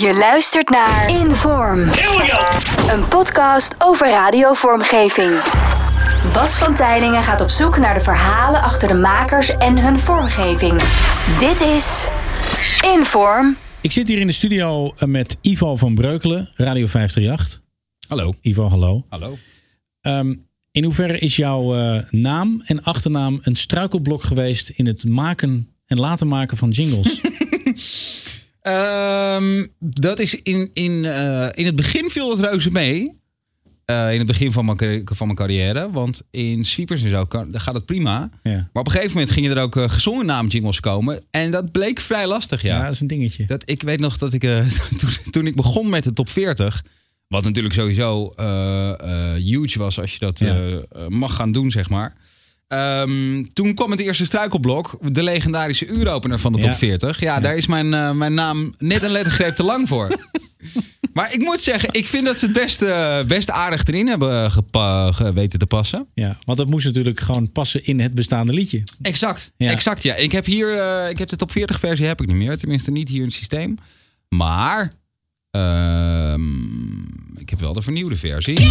Je luistert naar Inform. Een podcast over radiovormgeving. Bas van Tijlingen gaat op zoek naar de verhalen achter de makers en hun vormgeving. Dit is Inform. Ik zit hier in de studio eh, met Ivo van Breukelen, Radio 538. Hallo. Ivo, hallo. Hallo. Ehm, in hoeverre is jouw eh, naam en achternaam een struikelblok geweest in het maken en laten maken van jingles? Ehm, dat is in, in, eh, in het begin viel het reuze mee. Eh, in het begin van mijn, van mijn carrière. Want in sweepers en zo kan, gaat het prima. Ja. Maar op een gegeven moment gingen er ook uh, gezongen naamjingles komen. En dat bleek vrij lastig, ja. ja, dat is een dingetje. Dat, ik weet nog dat ik toen, toen ik begon met de top 40... Wat natuurlijk sowieso huge was als je dat Ja. mag gaan doen, zeg maar. Ehm, toen kwam het eerste struikelblok, de legendarische uuropener van de top Ja. 40. Ja, daar is mijn, eh, mijn naam net een lettergreep te lang voor. maar ik moet zeggen, ik vind dat ze het best, eh, best aardig erin hebben gepa- ge- weten te passen. Ja, want dat moest natuurlijk gewoon passen in het bestaande liedje. Exact, Ja. exact ja. Ik heb hier, eh, ik heb de top 40 versie heb ik niet meer. Tenminste niet hier in het systeem. Maar ehm, ik heb wel de vernieuwde versie.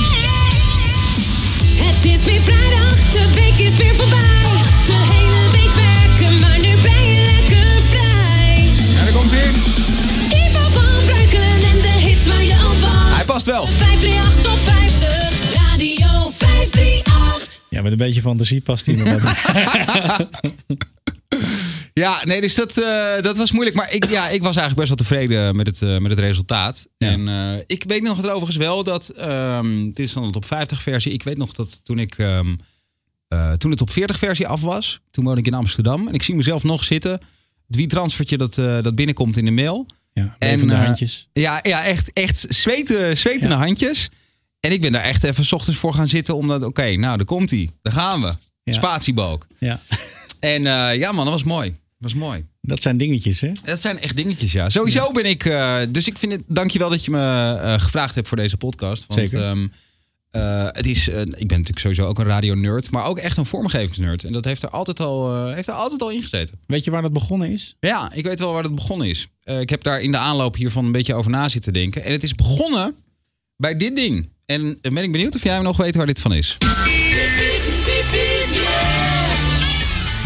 Is weer vrijdag, de week is weer voorbij. De hele week werken, maar nu ben je lekker vrij. Ja, daar komt ie. Ivo van Breukelen en de hits waar je al van. Hij past wel. 538 top 50, radio 538. Ja, met een beetje fantasie past hij inderdaad. Ja, nee, dus dat, eh, dat was moeilijk. Maar ik, ja, ik was eigenlijk best wel tevreden met het, eh, met het resultaat. Ja. En eh, ik weet nog het overigens wel dat... ehm het is dan de top 50 versie. Ik weet nog dat toen ik... ehm, eh, toen de top 40 versie af was, toen woonde ik in Amsterdam. En ik zie mezelf nog zitten. Het wie-transfertje dat, dat binnenkomt in de mail. Ja, en handjes. Ja, ja echt, echt zweten, zwetende Ja. handjes. En ik ben daar echt even 's ochtends voor gaan zitten. Omdat, oké, nou, daar komt hij. Daar gaan we. Spatiebalk. Ja, En ja man, dat was mooi. Dat was mooi. dat zijn dingetjes, hè? Dat zijn echt dingetjes, ja. Sowieso ben ik... eh, dus ik vind het... Dankjewel dat je me eh, gevraagd hebt voor deze podcast. Want, Zeker. ehm, eh, het is, ik ben natuurlijk sowieso ook een radio-nerd. Maar ook echt een vormgevingsnerd. En dat heeft er altijd al, heeft er altijd al in gezeten. Weet je waar dat begonnen is? Ja, ik weet wel waar het begonnen is. Ik heb daar in de aanloop hiervan een beetje over na zitten denken. En het is begonnen bij dit ding. En ben ik benieuwd of jij nog weet waar dit van is.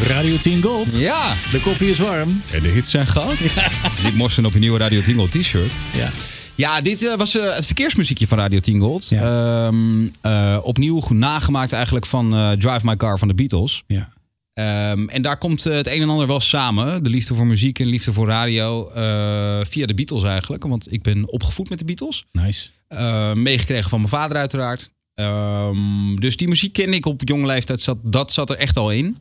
Radio 10 Gold. Ja, De koffie is warm. en de hits zijn goud. Niet morsen op je nieuwe Radio Tingle t-shirt. Ja. Ja, dit eh, was eh, het verkeersmuziekje van Radio 10 Gold. Ja. Ehm, eh, opnieuw goed nagemaakt eigenlijk van eh, Drive My Car van de Beatles. Ja. Ehm, en daar komt het een en ander wel samen. De liefde voor muziek en liefde voor radio. eh, via de Beatles eigenlijk. Want ik ben opgevoed met de Beatles. Nice. Eh, meegekregen van mijn vader uiteraard. Ehm, dus die muziek kende ik op jonge leeftijd. Zat, dat zat er echt al in.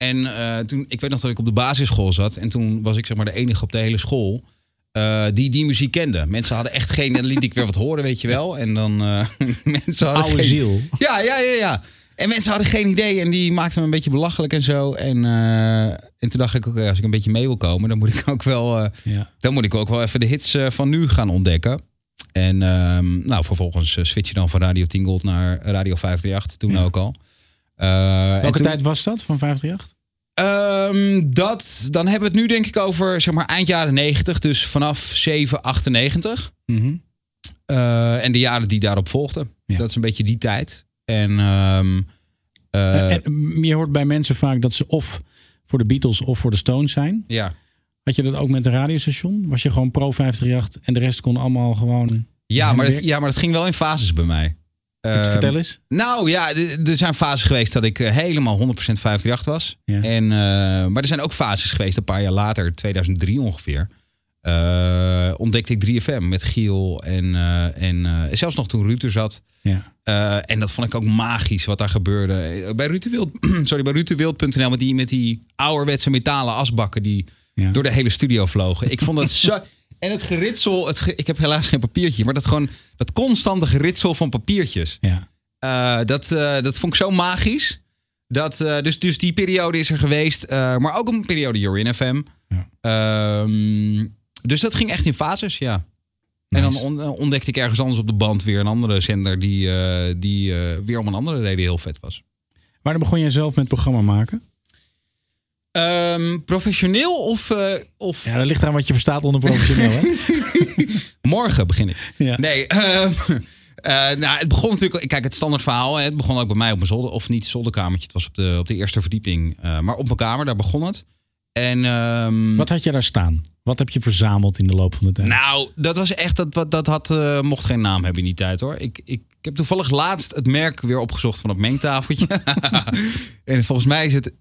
En eh, toen, ik weet nog dat ik op de basisschool zat. En toen was ik zeg maar de enige op de hele school eh, die die muziek kende. Mensen hadden echt geen... Dan liet ik weer wat horen, weet je wel. En dan... eh, mensen hadden Oude geen, ziel. Ja, ja, ja, ja. En mensen hadden geen idee en die maakten me een beetje belachelijk en zo. En, en toen dacht ik, oké, als ik een beetje mee wil komen, dan moet ik ook wel, Ja. dan moet ik ook wel even de hits van nu gaan ontdekken. En ehm, nou, vervolgens switch je dan van Radio 10 Gold naar Radio 538, toen ook al. Eh, Welke toen- tijd was dat van 538? Ehm, dat, dan hebben we het nu denk ik over zeg maar, eind jaren 90, dus vanaf 7, 98. Mhm. Eh, en de jaren die daarop volgden. Ja. Dat is een beetje die tijd. En, eh, En, mm, je hoort bij mensen vaak dat ze of voor de Beatles of voor de Stones zijn. ja. Had je dat ook met een radiostation? Was je gewoon pro 538 en de rest kon allemaal gewoon... Ja, maar dat, ja, maar dat ging wel in fases bij mij. Ehm, Vertel eens. Nou ja, er zijn fases geweest dat ik eh, helemaal 100% 538 was. Ja. En, eh, maar er zijn ook fases geweest, een paar jaar later, 2003 ongeveer. eh, ontdekte ik 3FM met Giel en, en zelfs nog toen Ruud er zat. Ja. En dat vond ik ook magisch wat daar gebeurde. Bij Rutewild, sorry, bij Rutewild.nl met die, met die ouderwetse metalen asbakken die Ja. door de hele studio vlogen. Ik vond dat zo... En het geritsel, het, ge- ik heb helaas geen papiertje, maar dat gewoon dat constante geritsel van papiertjes. Ja. Eh, dat, eh, dat vond ik zo magisch. Dat, eh, dus, dus die periode is er geweest. maar ook een periode hier in FM. Ja. Ehm, dus dat ging echt in fases, ja. En dan on- ontdekte ik ergens anders op de band weer een andere zender... die, die weer om een andere reden heel vet was. Wanneer begon jij zelf met programma maken? Ehm, professioneel of, eh, of Ja, dat ligt aan wat je verstaat onder professioneel. Hè? Morgen begin ik. Ja. Nee, ehm, eh, nou, het begon natuurlijk... Kijk, het standaard verhaal. hè, Het begon ook bij mij op mijn zolder. Of niet zolderkamertje. Het was op de, op de eerste verdieping. eh, maar op mijn kamer, daar begon het. En ehm, Wat had je daar staan? Wat heb je verzameld in de loop van de tijd? nou, dat was echt, dat, dat, dat had, mocht geen naam hebben in die tijd hoor. Ik, ik, ik heb toevallig laatst het merk weer opgezocht van het mengtafeltje. en volgens mij is het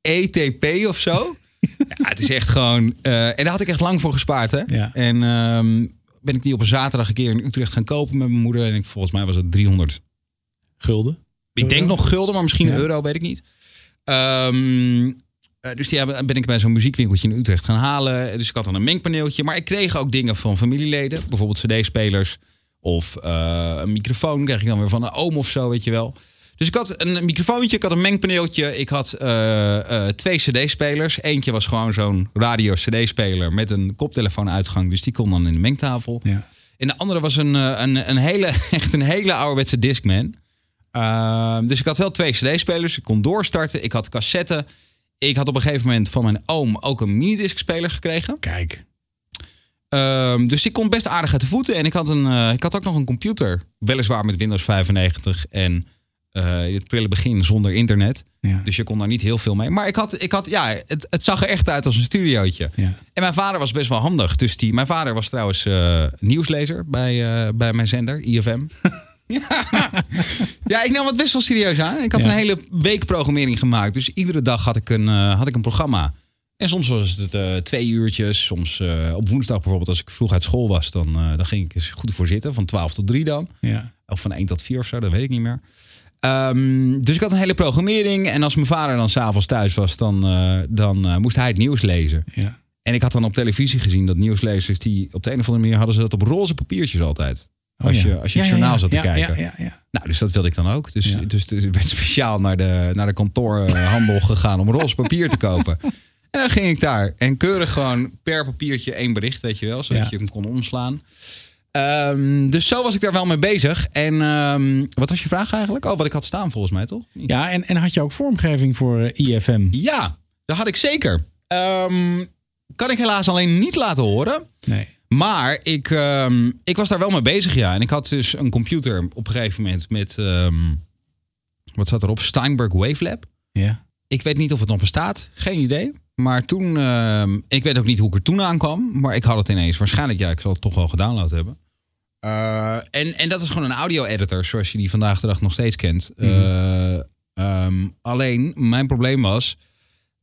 ETP of zo. ja, het is echt gewoon. eh, en daar had ik echt lang voor gespaard hè. Ja. En ehm, ben ik die op een zaterdag een keer in Utrecht gaan kopen met mijn moeder. En ik, volgens mij was het 300 Gulden? ik denk nog gulden, maar misschien Ja. euro, weet ik niet. Ehm, eh, dus die hebben- ben ik bij zo'n muziekwinkeltje in Utrecht gaan halen. Dus ik had dan een mengpaneeltje. Maar ik kreeg ook dingen van familieleden. Bijvoorbeeld cd-spelers. Of eh, een microfoon kreeg ik dan weer van een oom of zo, weet je wel. Dus ik had een microfoontje, ik had een mengpaneeltje. Ik had eh, eh, twee cd-spelers. Eentje was gewoon zo'n radio-cd-speler met een koptelefoonuitgang. Dus die kon dan in de mengtafel. Ja. En de andere was een, eh, een, een hele, echt een hele ouderwetse Discman. Ehm, dus ik had wel twee cd-spelers. Ik kon doorstarten. Ik had cassetten. Ik had op een gegeven moment van mijn oom ook een minidisc-speler gekregen. Kijk. Ehm, dus ik kon best aardig uit de voeten. En ik had, een, ik had ook nog een computer. Weliswaar met Windows 95 en eh, in het prille begin zonder internet. Ja. Dus je kon daar niet heel veel mee. Maar ik had, ik had ja, het, het zag er echt uit als een studiootje. Ja. En mijn vader was best wel handig. Dus die, mijn vader was trouwens eh, nieuwslezer bij, eh, bij mijn zender, IFM. ja, ik nam het best wel serieus aan. Ik had een hele week programmering gemaakt. Dus iedere dag had ik een, had ik een programma. En soms was het twee uurtjes. Soms op woensdag bijvoorbeeld, als ik vroeg uit school was, dan, dan ging ik eens goed voor zitten. Van 12 tot 3 dan. Ja. Of van 1 tot 4 of zo, dat weet ik niet meer. Ehm, dus ik had een hele programmering. En als mijn vader dan s'avonds thuis was, dan, eh, dan eh, moest hij het nieuws lezen. Ja. En ik had dan op televisie gezien dat nieuwslezers, die op de een of andere manier hadden ze dat op roze papiertjes altijd. Als Oh, ja. je, als je het ja, journaal zat te kijken. Ja, ja, ja. Nou, dus dat wilde ik dan ook. Dus, dus, dus ik werd speciaal naar de, naar de kantoorhandel gegaan om roze papier te kopen. En dan ging ik daar. En keurig gewoon per papiertje één bericht, weet je wel. Zodat je hem kon omslaan. Ehm, dus zo was ik daar wel mee bezig. En ehm, wat was je vraag eigenlijk? Oh, wat ik had staan volgens mij, toch? Ja, en, en had je ook vormgeving voor eh, IFM? Ja, dat had ik zeker. Ehm, kan ik helaas alleen niet laten horen. Nee. Maar ik, ik was daar wel mee bezig, ja. En ik had dus een computer op een gegeven moment met... wat zat erop? Steinberg Wavelab. Ja. Ik weet niet of het nog bestaat. Geen idee. Maar toen... ehm, ik weet ook niet hoe ik er toen aankwam. Maar ik had het ineens. Waarschijnlijk, ja, ik zal het toch wel gedownload hebben. Eh, en, en dat is gewoon een audio-editor, zoals je die vandaag de dag nog steeds kent. Eh, ehm, alleen, mijn probleem was...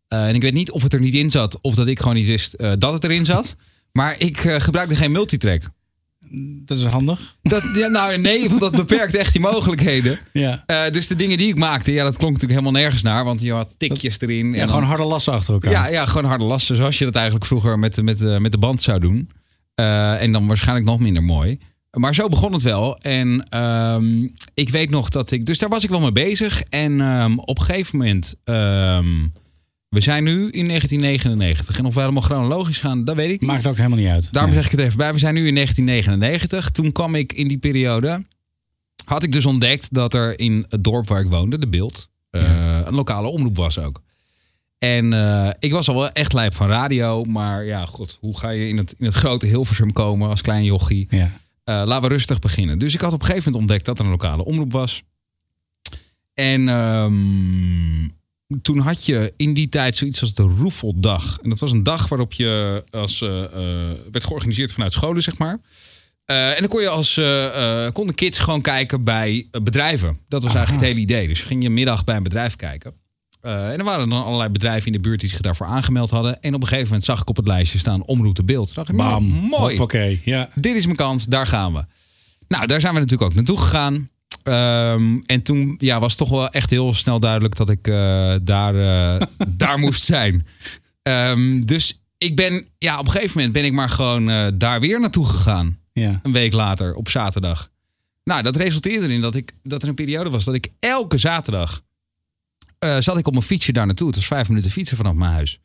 eh, en ik weet niet of het er niet in zat... of dat ik gewoon niet wist dat het erin zat... Maar ik gebruikte geen multitrack. Dat is handig. Dat, ja, nou nee, want dat beperkt echt je mogelijkheden. Ja. Eh, dus de dingen die ik maakte, ja, dat klonk natuurlijk helemaal nergens naar. Want je had tikjes erin. Ja, en dan- gewoon harde lassen achter elkaar. ja, ja, gewoon harde lassen. Zoals je dat eigenlijk vroeger met, met, eh, met de band zou doen. Eh, en dan waarschijnlijk nog minder mooi. Maar zo begon het wel. En ehm, ik weet nog dat ik... Dus daar was ik wel mee bezig. En ehm, op een gegeven moment... ehm, we zijn nu in 1999. En of we helemaal chronologisch gaan, dat weet ik niet. Maakt ook helemaal niet uit. Daarom Nee. zeg ik het even bij. We zijn nu in 1999. Toen kwam ik in die periode. Had ik dus ontdekt dat er in het dorp waar ik woonde, de Beeld, eh, een lokale omroep was ook. En eh, ik was al wel echt lijp van radio. Maar ja, god, hoe ga je in het, in het grote Hilversum komen als klein jochie? Ja. Eh, laten we rustig beginnen. Dus ik had op een gegeven moment ontdekt dat er een lokale omroep was. En ehm, toen had je in die tijd zoiets als de Roefeldag. En dat was een dag waarop je als, eh, eh, werd georganiseerd vanuit scholen, zeg maar. Eh, en dan kon je als konden kids gewoon kijken bij bedrijven. Dat was eigenlijk het hele idee. Dus ging je middag bij een bedrijf kijken. En er waren dan allerlei bedrijven in de buurt die zich daarvoor aangemeld hadden. En op een gegeven moment zag ik op het lijstje staan omroep de beeld. Dacht ik, nou, Bam. mooi Oké. Ja. dit is mijn kans, daar gaan we. Nou, daar zijn we natuurlijk ook naartoe gegaan. Ehm, en toen ja, was toch wel echt heel snel duidelijk dat ik eh, daar, eh, daar moest zijn. Ehm, dus ik ben, ja, op een gegeven moment ben ik maar gewoon eh, daar weer naartoe gegaan. Ja. Een week later, op zaterdag. Nou, dat resulteerde erin dat, ik, dat er een periode was dat ik elke zaterdag zat ik op mijn fietsje daar naartoe. Het was vijf minuten fietsen vanaf mijn huis.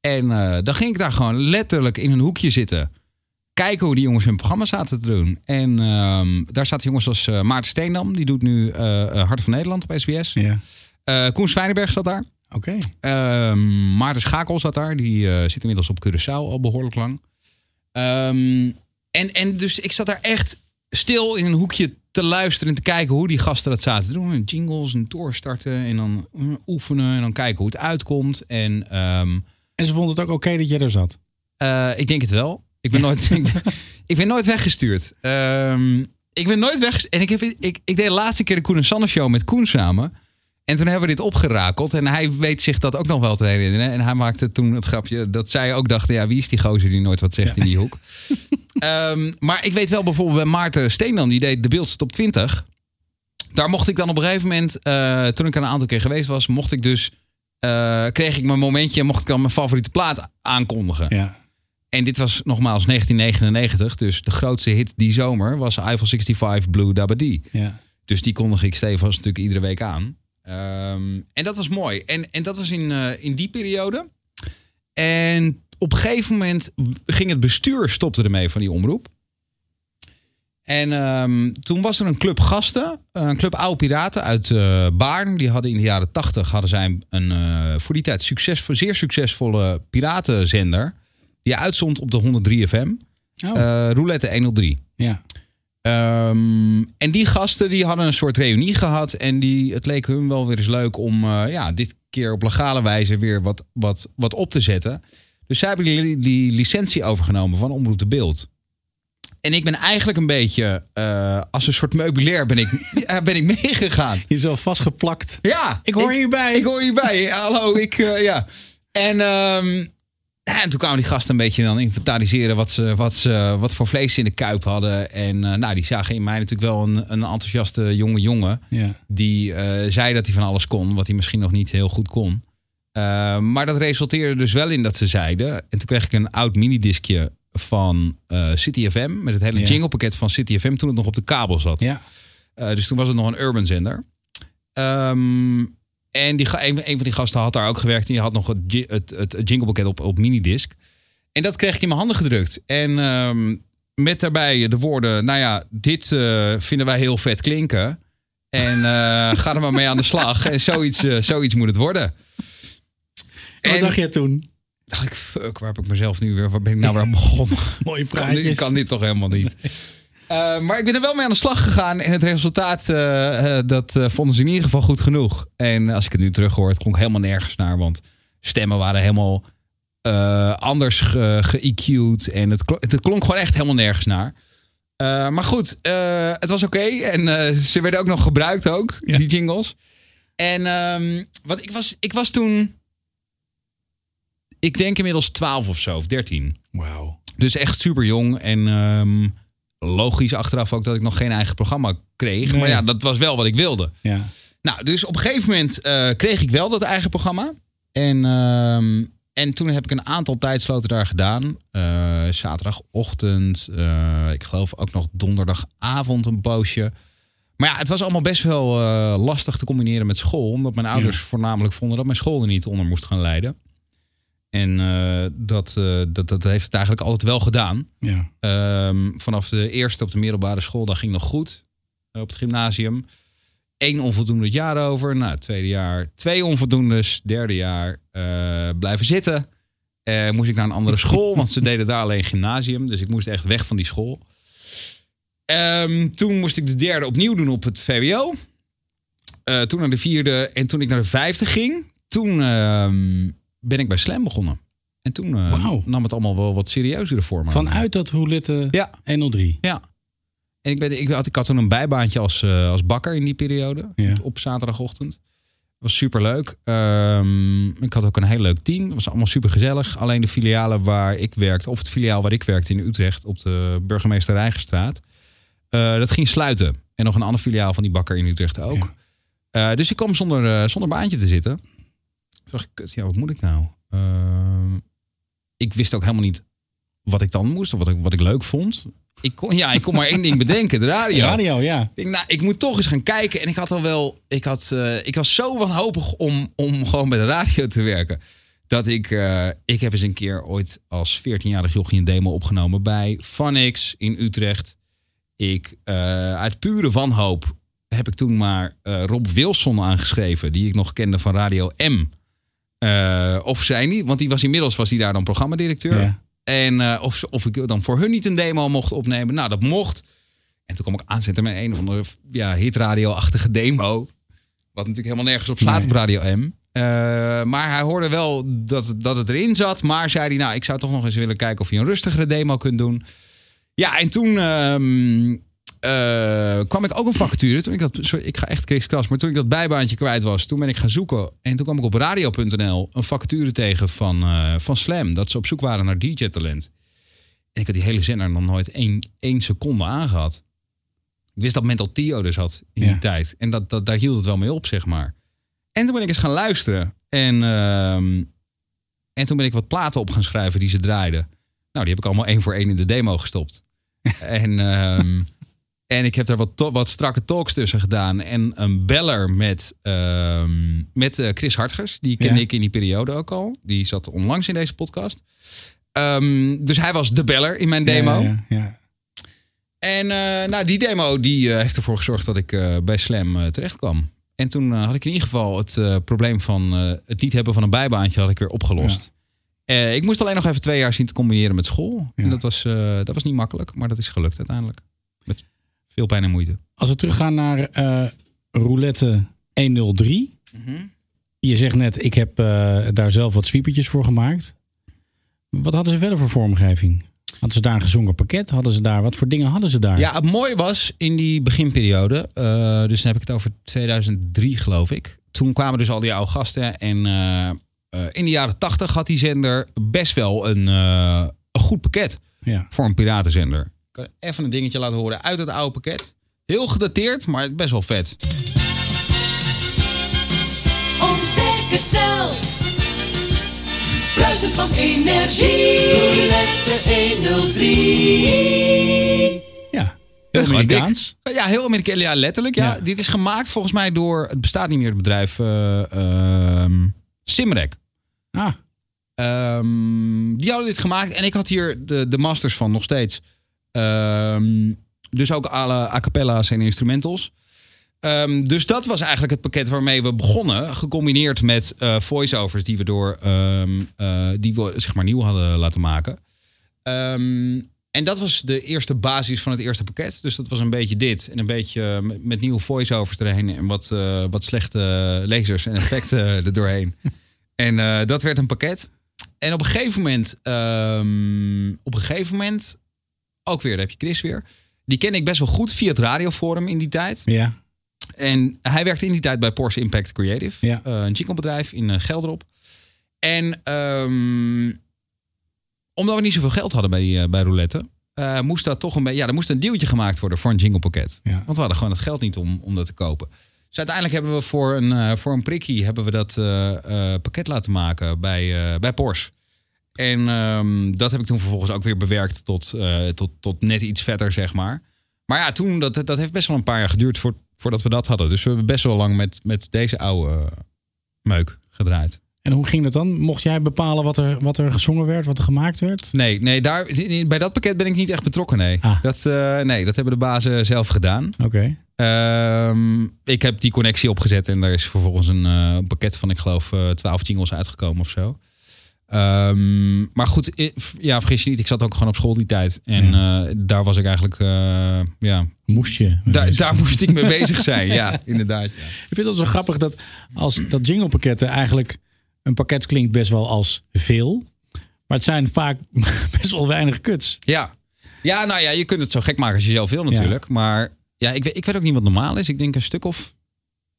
En dan ging ik daar gewoon letterlijk in een hoekje zitten. Kijken hoe die jongens hun programma zaten te doen. En ehm, daar zaten jongens als eh, Maarten Steendam. Die doet nu eh, Hart van Nederland op SBS. Ja. Eh Koen Zwijnenberg zat daar. Oké. Ehm, Maarten Schakel zat daar. Die zit inmiddels op Curaçao al behoorlijk lang. Ehm, en en, dus ik zat daar echt stil in een hoekje te luisteren en te kijken hoe die gasten dat zaten te doen. Jingles en doorstarten en dan oefenen en dan kijken hoe het uitkomt. En En ze vonden het ook oké dat jij er zat. ik denk het wel. Ik ben nooit, ik, ben, ik ben nooit weggestuurd. Ehm, ik ben nooit weggestuurd. En ik, heb, ik, ik deed de laatste keer de Koen en Sander show met Koen samen. En toen hebben we dit opgerakeld. En hij weet zich dat ook nog wel te herinneren. En hij maakte toen het grapje dat zij ook dachten... ja, wie is die gozer die nooit wat zegt in die hoek? Ehm, maar ik weet wel bijvoorbeeld bij Maarten Steendan... die deed de Beeldse Top 20. Daar mocht ik dan op een gegeven moment... eh, toen ik er een aantal keer geweest was... mocht ik dus... eh, kreeg ik mijn momentje en mocht ik dan mijn favoriete plaat aankondigen. Ja. En dit was nogmaals 1999. Dus de grootste hit die zomer was Eiffel 65 Blue Dabba Dee. ja. Dus die kondig ik stevig natuurlijk iedere week aan. Ehm, en dat was mooi. En, en dat was in, eh, in die periode. En op een gegeven moment ging het bestuur stopte ermee van die omroep. En ehm, toen was er een club gasten, een club oude piraten uit eh Baarn. Die hadden in de jaren tachtig hadden zij een eh, voor die tijd succesvol, zeer succesvolle piratenzender. Die uitzond op de 103 FM. Oh. eh, Roulette 103. ja. Ehm, en die gasten die hadden een soort reunie gehad. En die, het leek hun wel weer eens leuk om eh, ja, dit keer op legale wijze weer wat, wat, wat op te zetten. Dus zij hebben die, die licentie overgenomen van Omroep de Beeld. En ik ben eigenlijk een beetje eh, als een soort meubilair ben ik, ben ik meegegaan. Jezelf vastgeplakt. Ja, Ik hoor hierbij. Ik hoor hierbij. Hallo, ik, ja. En, ehm, en toen kwamen die gasten een beetje dan inventariseren wat, ze, wat, ze, wat voor vlees ze in de kuip hadden. En eh, nou, die zagen in mij natuurlijk wel een, een enthousiaste jonge jongen. Ja. Die eh, zei dat hij van alles kon, wat hij misschien nog niet heel goed kon. Eh, maar dat resulteerde dus wel in dat ze zeiden. En toen kreeg ik een oud minidiscje van City FM. Met het hele Ja. jinglepakket van City FM toen het nog op de kabel zat. Ja. Dus toen was het nog een urban zender. Ehm, en die, een, een van die gasten had daar ook gewerkt. En die had nog het, het, het, jinglepakket op, op minidisc. En dat kreeg ik in mijn handen gedrukt. En ehm, met daarbij de woorden... Nou ja, dit eh, vinden wij heel vet klinken. En eh, ga er maar mee aan de slag. En zoiets, eh, zoiets moet het worden. En wat dacht jij toen? dacht ik, fuck, waar heb ik mezelf nu weer... Waar ben ik nou weer begonnen? Mooie praatjes. dit, kan dit toch helemaal niet. Eh, maar ik ben er wel mee aan de slag gegaan. En het resultaat, eh, eh, dat vonden ze in ieder geval goed genoeg. En als ik het nu terug hoor, het klonk helemaal nergens naar. Want stemmen waren helemaal anders ge- ge-EQ'd. En het klonk, het klonk gewoon echt helemaal nergens naar. Maar goed, het was oké. En ze werden ook nog gebruikt ook, Ja. die jingles. En ehm, wat ik, was, ik was toen... Ik denk inmiddels 12 of zo, of 13. Wauw. Dus echt super jong. En ehm, logisch achteraf ook dat ik nog geen eigen programma kreeg. Nee. Maar ja, dat was wel wat ik wilde. Ja. Nou, dus op een gegeven moment eh, kreeg ik wel dat eigen programma. En, ehm, en toen heb ik een aantal tijdsloten daar gedaan. Eh, zaterdagochtend, eh, ik geloof ook nog donderdagavond een poosje. Maar ja, het was allemaal best wel lastig te combineren met school. Omdat mijn ouders voornamelijk vonden dat mijn school er niet onder moest gaan leiden. En eh, dat, eh, dat, dat heeft het eigenlijk altijd wel gedaan. Ja. Ehm, vanaf de eerste op de middelbare school, dat ging nog goed. eh, Op het gymnasium. Eén onvoldoende jaar over. Nou, tweede jaar twee onvoldoendes. Derde jaar eh, blijven zitten. Moest ik naar een andere school, want ze deden daar alleen gymnasium. Dus ik moest echt weg van die school. Ehm, toen moest ik de derde opnieuw doen op het VWO. Toen naar de vierde. En toen ik naar de vijfde ging, toen ehm, ben ik bij Slam begonnen. En toen eh, nam het allemaal wel wat serieuzere vorm aan. Vanuit dat roulette Ja. 103. Ja. En ik, ben, ik, had, ik had toen een bijbaantje als, eh, als bakker in die periode. Ja. Op, zaterdagochtend. was super leuk. ik had ook een heel leuk team. Het was allemaal super gezellig. Alleen de filialen waar ik werkte, of het filiaal waar ik werkte in Utrecht op de burgemeester Rijgenstraat, eh, dat ging sluiten. En nog een ander filiaal van die bakker in Utrecht ook. Dus ik kwam zonder, zonder baantje te zitten. Toen dacht ik, kut, ja, wat moet ik nou? Eh, ik wist ook helemaal niet wat ik dan moest of wat ik, wat ik leuk vond. Ik kon, ja, ik kon maar één ding bedenken, de radio. Radio, ja. Ik nou, ik moet toch eens gaan kijken. En ik had al wel, ik, had, eh, ik was zo wanhopig om, om gewoon bij de radio te werken. Dat ik, eh, ik heb eens een keer ooit als 14-jarig jochie een demo opgenomen bij Funix in Utrecht. Ik, eh, uit pure wanhoop heb ik toen maar Rob Wilson aangeschreven. Die ik nog kende van Radio M. Eh, of zij niet, want die was inmiddels was hij daar dan programmadirecteur. Ja. En eh, of, of ik dan voor hun niet een demo mocht opnemen. Nou, dat mocht. En toen kwam ik aanzetten met een of andere ja, hitradio-achtige demo. Wat natuurlijk helemaal nergens op slaat Nee. op Radio M. Eh, maar hij hoorde wel dat, dat het erin zat. Maar zei hij, nou, ik zou toch nog eens willen kijken of je een rustigere demo kunt doen. Ja, en toen ehm, eh, kwam ik ook een vacature. Toen ik dat, sorry, ik ga echt kriskras, maar toen ik dat bijbaantje kwijt was, toen ben ik gaan zoeken. En toen kwam ik op radio.nl een vacature tegen van, eh, van Slam. Dat ze op zoek waren naar DJ-talent. En ik had die hele zender nog nooit één, één seconde aangehad. Ik wist dat Mental Tio dus had in Ja. die tijd. En dat, dat, daar hield het wel mee op, zeg maar. En toen ben ik eens gaan luisteren. En, ehm, en toen ben ik wat platen op gaan schrijven die ze draaiden. Nou, die heb ik allemaal één voor één in de demo gestopt. en, ehm, en ik heb daar wat, wat strakke talks tussen gedaan. En een beller met, ehm, met eh, Chris Hartgers. Die kende Ja. ik in die periode ook al. Die zat onlangs in deze podcast. Ehm, dus hij was de beller in mijn demo. Ja. En eh, nou, die demo die, eh, heeft ervoor gezorgd dat ik bij Slam terecht kwam. En toen had ik in ieder geval het probleem van het niet hebben van een bijbaantje had ik weer opgelost. Ik moest alleen nog even twee jaar zien te combineren met school. En dat was, dat was niet makkelijk, maar dat is gelukt uiteindelijk. Veel pijn en moeite. Als we teruggaan naar eh, roulette 103. Je zegt net, ik heb eh, daar zelf wat sweepertjes voor gemaakt. Wat hadden ze verder voor vormgeving? Hadden ze daar een gezongen pakket? Hadden ze daar, wat voor dingen hadden ze daar? Ja, het mooie was in die beginperiode, eh, dus dan heb ik het over 2003 geloof ik. Toen kwamen dus al die oude gasten en eh, eh, in de jaren 80 had die zender best wel een, eh, een goed pakket Ja. voor een piratenzender. Ik kan even een dingetje laten horen uit het oude pakket. Heel gedateerd, maar best wel vet. Ontdek het zelf. Bruisen van energie. Roulette 103. Ja. Heel Amerikaans. dik. Ja, heel Amerikaans. Ja, letterlijk. Ja. Ja. Dit is gemaakt volgens mij door, het bestaat niet meer, het bedrijf ehm, Simrek. Ah, Ehm, die hadden dit gemaakt en ik had hier de, de masters van nog steeds. Ehm, dus ook alle a cappella's en instrumentals. Ehm, dus dat was eigenlijk het pakket waarmee we begonnen. Gecombineerd met eh voiceovers die we door ehm, eh, die we zeg maar nieuw hadden laten maken. En dat was de eerste basis van het eerste pakket. Dus dat was een beetje dit. En een beetje eh, met, nieuwe voiceovers erheen. En wat, wat slechte lasers en effecten er doorheen. En dat werd een pakket. En op een gegeven moment, op een gegeven moment, ook weer, daar heb je Chris weer. Die ken ik best wel goed via het radioforum in die tijd. ja. En hij werkte in die tijd bij Porsche Impact Creative. Ja. eh, een jinglebedrijf in eh, Gelderop. En ehm, omdat we niet zoveel geld hadden bij, eh, bij Roulette... moest dat toch een beetje... Ja, er moest een deeltje gemaakt worden voor een jinglepakket. Ja. Want we hadden gewoon het geld niet om, om dat te kopen. Dus uiteindelijk hebben we voor een, voor een prikkie... hebben we dat pakket laten maken bij, bij Porsche. En ehm, dat heb ik toen vervolgens ook weer bewerkt tot, eh, tot, tot net iets vetter, zeg maar. Maar ja, toen, dat, dat heeft best wel een paar jaar geduurd voor, voordat we dat hadden. Dus we hebben best wel lang met, met deze oude meuk gedraaid. En hoe ging dat dan? Mocht jij bepalen wat er, wat er gezongen werd, wat er gemaakt werd? Nee, nee daar, bij dat pakket ben ik niet echt betrokken, nee. Ah. Dat, eh, nee, dat hebben de bazen zelf gedaan. Oké. Ehm, ik heb die connectie opgezet en daar is vervolgens een eh, pakket van, ik geloof, 12 jingles uitgekomen of zo. Ehm, maar goed, ja, vergis je niet, ik zat ook gewoon op school die tijd. En eh, daar was ik eigenlijk, eh, ja, Moest je. daar, daar moest ik mee bezig zijn. Ja, inderdaad. Ja. Ik vind het zo grappig dat als dat jinglepakketten eigenlijk een pakket klinkt best wel als veel. Maar het zijn vaak best wel weinig kuts. Ja. ja, nou ja, je kunt het zo gek maken als je zelf wil natuurlijk. Maar ja, ik weet, ik weet ook niet wat normaal is. Ik denk een stuk of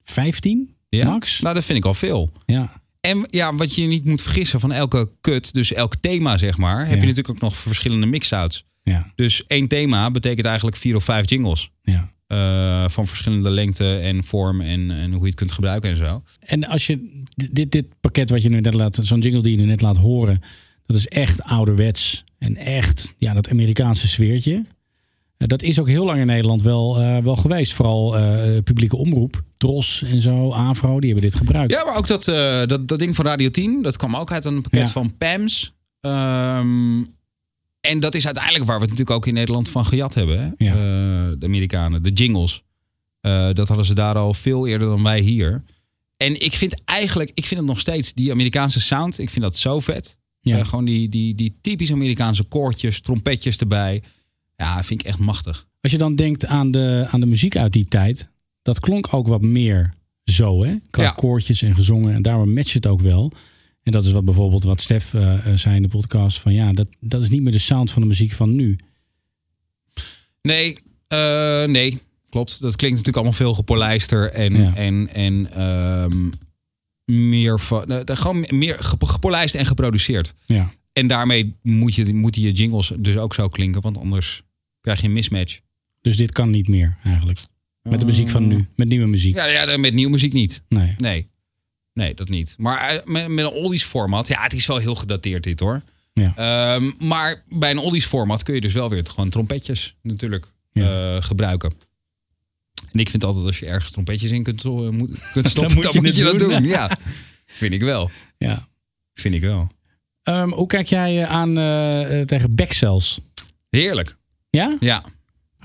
15 ja. max? Nou, dat vind ik al veel. Ja. En ja, wat je niet moet vergissen van elke kut, dus elk thema zeg maar, heb Ja. je natuurlijk ook nog verschillende mix-outs. Ja. Dus één thema betekent eigenlijk vier of vijf jingles. ja. eh, van verschillende lengte en vorm en, en hoe je het kunt gebruiken en zo. En als je dit, dit pakket wat je nu net laat, zo'n jingle die je nu net laat horen, dat is echt ouderwets en echt ja, dat Amerikaanse sfeertje. Eh, Dat is ook heel lang in Nederland wel, eh, wel geweest. Vooral publieke omroep, Tros en zo, Avro, die hebben dit gebruikt. Ja, maar ook dat, eh, dat, dat ding van Radio 10, dat kwam ook uit een pakket Ja. van PAMS. Ehm, en dat is uiteindelijk waar we het natuurlijk ook in Nederland van gejat hebben. Hè? Ja. Eh, de Amerikanen, de jingles. Eh, dat hadden ze daar al veel eerder dan wij hier. En ik vind eigenlijk, ik vind het nog steeds, die Amerikaanse sound, ik vind dat zo vet. Ja. Gewoon die, die, die typisch Amerikaanse koortjes, trompetjes erbij. Ja, vind ik echt machtig. Als je dan denkt aan de, aan de muziek uit die tijd, dat klonk ook wat meer zo, hè? Qua Ja. koortjes en gezongen. En daarom matcht het ook wel. En dat is wat bijvoorbeeld wat Stef eh, eh, zei in de podcast. Van ja, dat, dat is niet meer de sound van de muziek van nu. Nee, eh, nee, klopt. Dat klinkt natuurlijk allemaal veel gepolijster en, Ja. en, en ehm, meer, van, gewoon meer gep- gepolijst en geproduceerd. Ja. En daarmee moet je, moeten je jingles dus ook zo klinken, want anders krijg je een mismatch. Dus dit kan niet meer eigenlijk. Met de muziek van nu. Met nieuwe muziek. Ja, ja met nieuwe muziek niet. Nee. Nee, nee, dat niet. Maar eh, met, met een oldies format, ja, het is wel heel gedateerd dit hoor. Ja. Ehm, maar bij een oldies format kun je dus wel weer gewoon trompetjes natuurlijk Ja. eh, gebruiken. En ik vind altijd als je ergens trompetjes in kunt, eh, moet, kunt stoppen, moet dan je moet je dat doen. Ja, vind ik wel. ja. Vind ik wel. Ehm, hoe kijk jij aan tegen backcells? Heerlijk. Ja? Ja.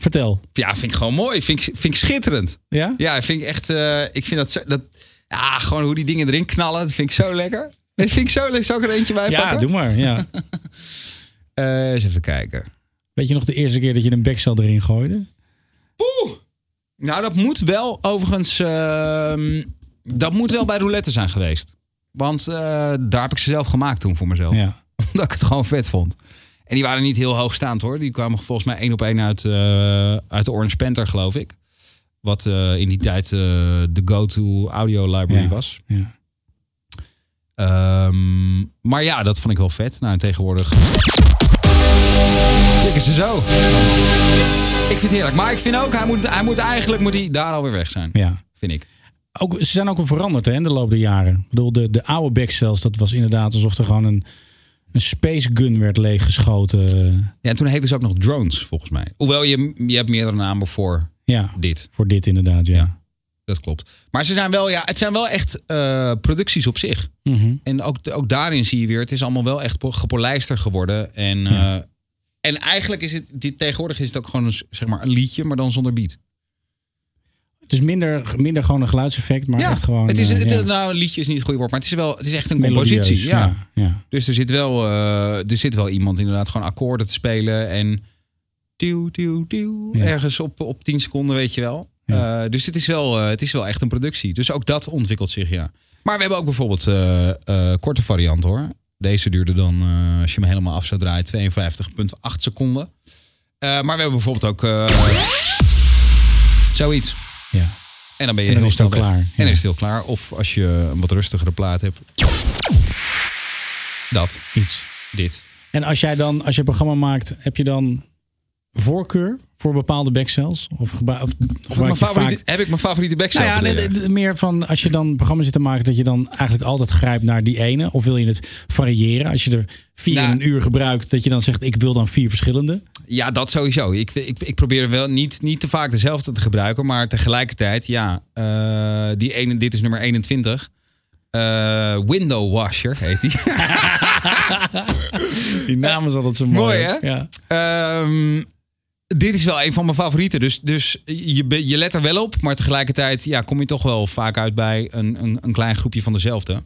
Vertel. Ja, vind ik gewoon mooi. Vind ik, vind ik schitterend. Ja? Ja, vind ik echt. eh, ik vind dat, zo, dat. Ja, gewoon hoe die dingen erin knallen. Dat vind ik zo lekker. Dat vind ik zo lekker. Zou ik er eentje bij Ja, pakken? doe maar. Ja. Eh, eens even kijken. Weet je nog de eerste keer dat je een backcell erin gooide? Oeh. Nou, dat moet wel overigens. ehm, dat moet wel bij roulette zijn geweest. Want eh, daar heb ik ze zelf gemaakt toen voor mezelf. Ja. Omdat ik het gewoon vet vond. En die waren niet heel hoogstaand hoor. Die kwamen volgens mij één op één uit, eh, uit de Orange Panther, geloof ik. Wat eh, in die tijd eh, de go-to audio library Ja. was. ja. Ehm, maar ja, dat vond ik wel vet. Nou, en tegenwoordig. Klikken ze zo. Ik vind het heerlijk. Maar ik vind ook, hij moet, hij moet eigenlijk moet hij daar alweer weg zijn. ja. Vind ik. Ook, ze zijn ook wel veranderd hè, in de loop der jaren. Ik bedoel, de, de oude backcells, dat was inderdaad alsof er gewoon een, een space gun werd leeggeschoten. Ja, en toen heette ze ook nog drones, volgens mij. Hoewel je, je hebt meerdere namen voor Ja, dit. voor dit inderdaad, ja. Ja. Dat klopt. Maar ze zijn wel, ja, het zijn wel echt eh, producties op zich. Mhm. En ook, ook daarin zie je weer, het is allemaal wel echt po- gepolijster geworden. En, eh, en eigenlijk is het, dit, tegenwoordig is het ook gewoon een, zeg maar, een liedje, maar dan zonder beat. Het is minder, minder gewoon een geluidseffect, maar echt gewoon... het is, eh, het, ja, nou, een liedje is niet het goede woord, maar het is wel, het is echt een melodieus, compositie. Ja. ja. ja. Dus er zit wel, eh, er zit wel iemand inderdaad gewoon akkoorden te spelen en duw, duw, duw, Ja. ergens op, op 10 seconden, weet je wel. Ja. Eh, dus het is, wel, het is wel echt een productie. Dus ook dat ontwikkelt zich, ja. Maar we hebben ook bijvoorbeeld korte variant hoor. Deze duurde dan, als je hem helemaal af zou draaien, 52,8 seconden. Maar we hebben bijvoorbeeld ook zoiets. Ja. En dan ben je En dan heel snel klaar, En dan is het heel klaar. Of als je een wat rustigere plaat hebt. Dat, Iets. dit. En als jij dan, als je een programma maakt, heb je dan voorkeur voor bepaalde backcells? Of, gebruik, of gebruik mijn favoriete, vaak... Heb ik mijn favoriete backcell? Nou ja, nee, meer van als je dan programma's zit te maken, dat je dan eigenlijk altijd grijpt naar die ene. Of wil je het variëren? Als je er vier Nou. in een uur gebruikt, dat je dan zegt: ik wil dan vier verschillende. Ja, dat sowieso. Ik, ik, ik probeer wel niet, niet te vaak dezelfde te gebruiken. Maar tegelijkertijd, ja, eh, die ene, dit is nummer 21. Eh, window washer heet die. Die naam is altijd zo mooi. Mooi, hè? Ja. Ehm, dit is wel een van mijn favorieten. Dus, dus je, je let er wel op. Maar tegelijkertijd ja, kom je toch wel vaak uit bij een, een, een klein groepje van dezelfde.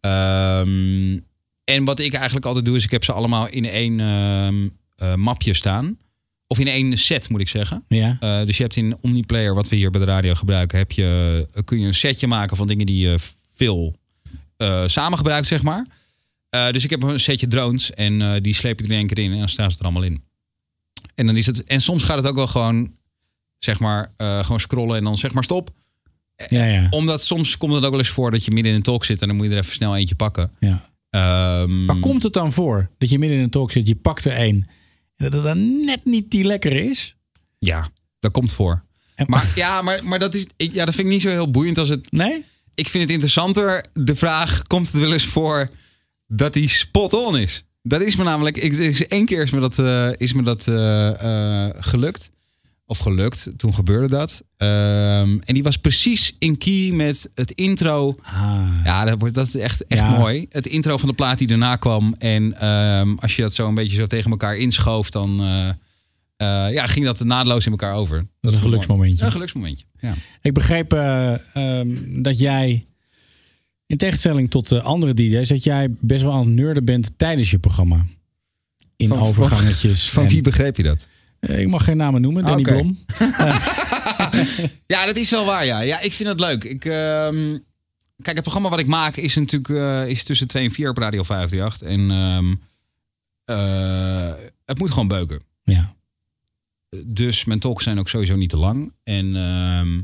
Ehm, en wat ik eigenlijk altijd doe, is ik heb ze allemaal in één ehm, eh, mapje staan. Of in één set, moet ik zeggen. Ja. Eh, dus je hebt in Omniplayer, wat we hier bij de radio gebruiken, heb je, eh, kun je een setje maken van dingen die je veel samen gebruikt, zeg maar. Dus ik heb een setje drones en die sleep je er in één keer in en dan staan ze er allemaal in. En, dan is het, en soms gaat het ook wel gewoon, zeg maar, eh, gewoon scrollen en dan zeg maar stop. Ja, ja. Omdat soms komt het ook wel eens voor dat je midden in een talk zit en dan moet je er even snel eentje pakken. ja. Ehm, Maar komt het dan voor dat je midden in een talk zit, je pakt er één, en dat het dan net niet die lekker is? Ja, dat komt voor. En- Maar ja, maar, maar dat, is, ik, ja, dat vind ik niet zo heel boeiend als het Nee? ik vind het interessanter de vraag: komt het wel eens voor dat hij spot on is? Dat is me namelijk. Ik, is één keer is me dat, eh, is me dat eh, eh, gelukt. Of gelukt, toen gebeurde dat. Ehm, en die was precies in key met het intro. Ah, Ja, dat, wordt, dat is echt, echt Ja. mooi. Het intro van de plaat die daarna kwam. En ehm, als je dat zo een beetje zo tegen elkaar inschoof, dan ja, ging dat naadloos in elkaar over. dat is een geluksmomentje. Een geluksmomentje. Ja. Ik begreep eh, ehm, dat jij In tegenstelling tot de andere DJ's, dat jij best wel aan het nerden bent tijdens je programma. In Van- overgangetjes. Van en- wie begreep je dat? Eh, Ik mag geen namen noemen, Danny. Blom. Ja, dat is wel waar, ja. Ja, ik vind het leuk. Ik, ehm, kijk, het programma wat ik maak is natuurlijk eh, is tussen 2 en 4 op Radio 538. En ehm, eh, het moet gewoon beuken. Ja. Dus mijn talks zijn ook sowieso niet te lang. En, ehm,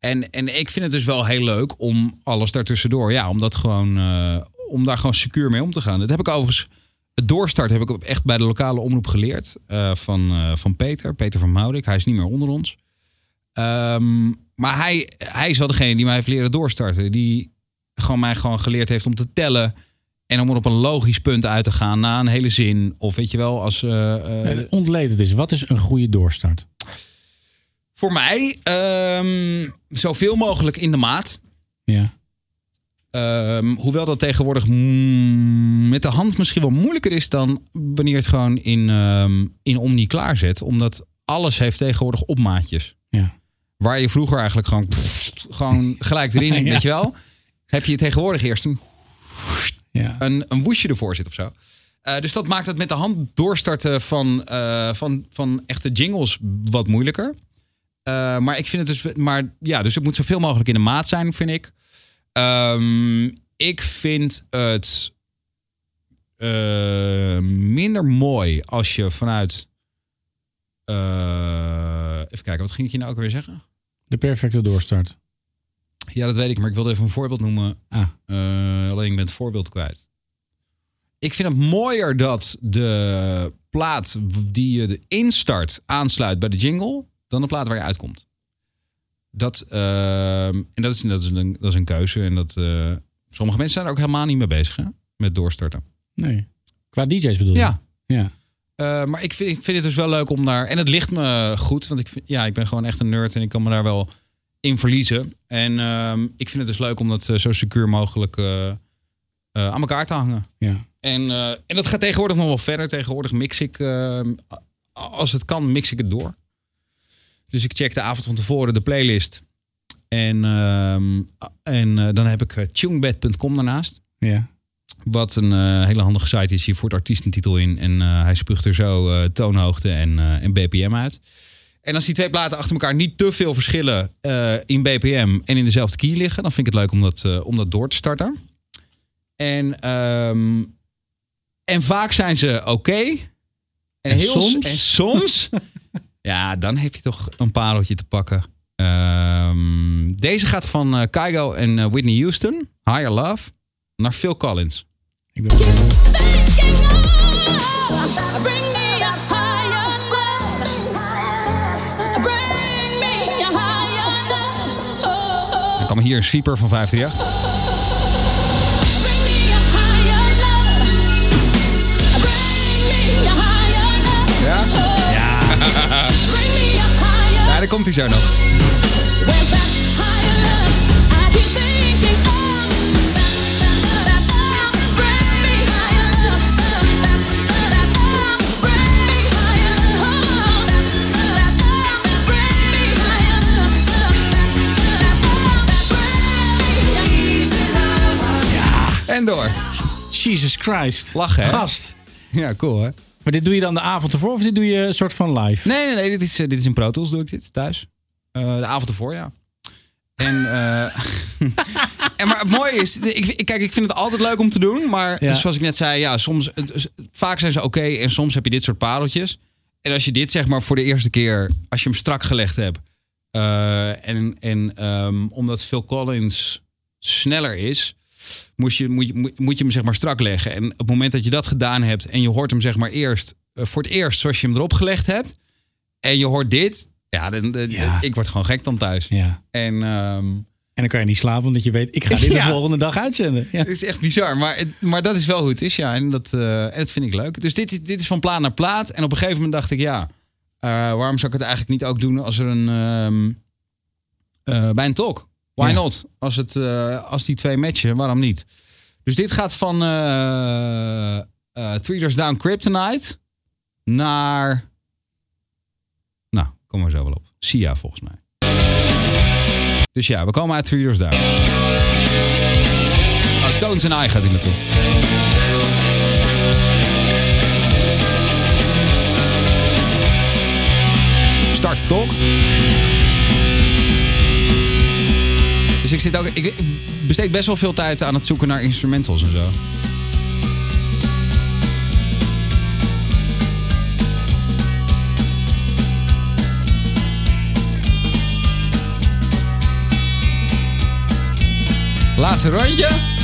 en, en ik vind het dus wel heel leuk om alles daartussendoor... Ja, om, dat gewoon, eh, om daar gewoon secuur mee om te gaan. Dat heb ik overigens... Het doorstart heb ik echt bij de lokale omroep geleerd. eh, van, eh, van Peter, Peter van Moudik. Hij is niet meer onder ons. Ehm, maar hij, hij is wel degene die mij heeft leren doorstarten. Die gewoon mij gewoon geleerd heeft om te tellen... En om er op een logisch punt uit te gaan na een hele zin. Of weet je wel, als... het is. Wat is een goede doorstart? Voor mij, ehm, zoveel mogelijk in de maat. Ja. Ehm, hoewel dat tegenwoordig mm, met de hand misschien wel moeilijker is dan wanneer je het gewoon in, ehm, in Omni klaarzet. Omdat alles heeft tegenwoordig opmaatjes. Ja. Waar je vroeger eigenlijk gewoon, pfft, gewoon gelijk erin, Ja. weet je wel. Heb je tegenwoordig eerst een, Ja. een, een woesje ervoor zit of zo. Eh, dus dat maakt het met de hand doorstarten van, eh, van, van echte jingles wat moeilijker. Eh, maar ik vind het dus. Maar ja, dus het moet zoveel mogelijk in de maat zijn, vind ik. Ehm, ik vind het eh, minder mooi als je vanuit. eh, even kijken, wat ging ik je nou ook weer zeggen? De perfecte doorstart. Ja, dat weet ik, maar ik wilde even een voorbeeld noemen. Ah. Alleen ik ben het voorbeeld kwijt. Ik vind het mooier dat de plaat die je erin start aansluit bij de jingle, dan de plaat waar je uitkomt. Dat, ehm, en dat is, dat, is een, dat is een keuze. En dat, eh, sommige mensen zijn er ook helemaal niet mee bezig hè, met doorstarten. Nee. Qua DJ's bedoel je? Ja. Ja. Eh, maar ik vind, ik vind het dus wel leuk om daar. En het ligt me goed, want ik, vind, ja, ik ben gewoon echt een nerd en ik kan me daar wel in verliezen. En ehm, ik vind het dus leuk om dat eh, zo secuur mogelijk aan elkaar te hangen. Ja. En, en dat gaat tegenwoordig nog wel verder. Tegenwoordig mix ik, eh, als het kan, mix ik het door. Dus ik check de avond van tevoren de playlist. En, ehm, en eh, dan heb ik eh, tunebed.com daarnaast. Ja. Wat een eh, hele handige site is. Je voert artiestentitel in en hij spuugt er zo toonhoogte en, en BPM uit. En als die twee platen achter elkaar niet te veel verschillen in BPM en in dezelfde key liggen, dan vind ik het leuk om dat, om dat door te starten. En, ehm, en vaak zijn ze oké. En, En heel soms? En soms, ja, dan heb je toch een pareltje te pakken. Ehm, deze gaat van eh Kygo en eh, Whitney Houston, Higher Love, naar Phil Collins. Ik ben. Dan kwam hier een sweeper van 538. Love. Bring me higher love. En door. Jesus Christ. Lachen, hè? Gast. Ja, cool hè? Maar dit doe je dan de avond ervoor of dit doe je een soort van live? Nee, nee, nee. Dit is, eh, dit is in Pro Tools doe ik dit thuis. Eh, de avond ervoor, ja. En, eh, en maar het mooie is, ik, kijk, ik vind het altijd leuk om te doen. Maar Ja. zoals ik net zei, ja, soms, het- vaak zijn ze oké en soms heb je dit soort pareltjes. En als je dit zeg maar voor de eerste keer, als je hem strak gelegd hebt. en en ehm, omdat Phil Collins sneller is, moest je, moet, je, moet- je hem zeg maar strak leggen. En op het moment dat je dat gedaan hebt en je hoort hem zeg maar eerst, eh, voor het eerst zoals je hem erop gelegd hebt. En je hoort dit, ja, dan, dan- Ja. ik word gewoon gek dan thuis. Ja. En ehm, En dan kan je niet slapen omdat je weet, ik ga dit de volgende dag uitzenden. Ja. het is echt bizar, maar, maar dat is wel hoe het is, ja. En dat, eh, en dat vind ik leuk. Dus dit, is- dit is van plaat naar plaat. En op een gegeven moment dacht ik, ja, eh, waarom zou ik het eigenlijk niet ook doen als er een ehm, eh, bij een talk? Why Ja. not? Als, het, eh, als die twee matchen, waarom niet? Dus dit gaat van Three Doors Down Kryptonite naar, nou, kom maar zo wel op. Sia volgens mij. Dus ja, we komen uit Three Doors Down. Tones and I gaat hij naartoe. Start toch? Dus ik zit ook. Ik besteed best wel veel tijd aan het zoeken naar instrumentals en zo. Laatste rondje.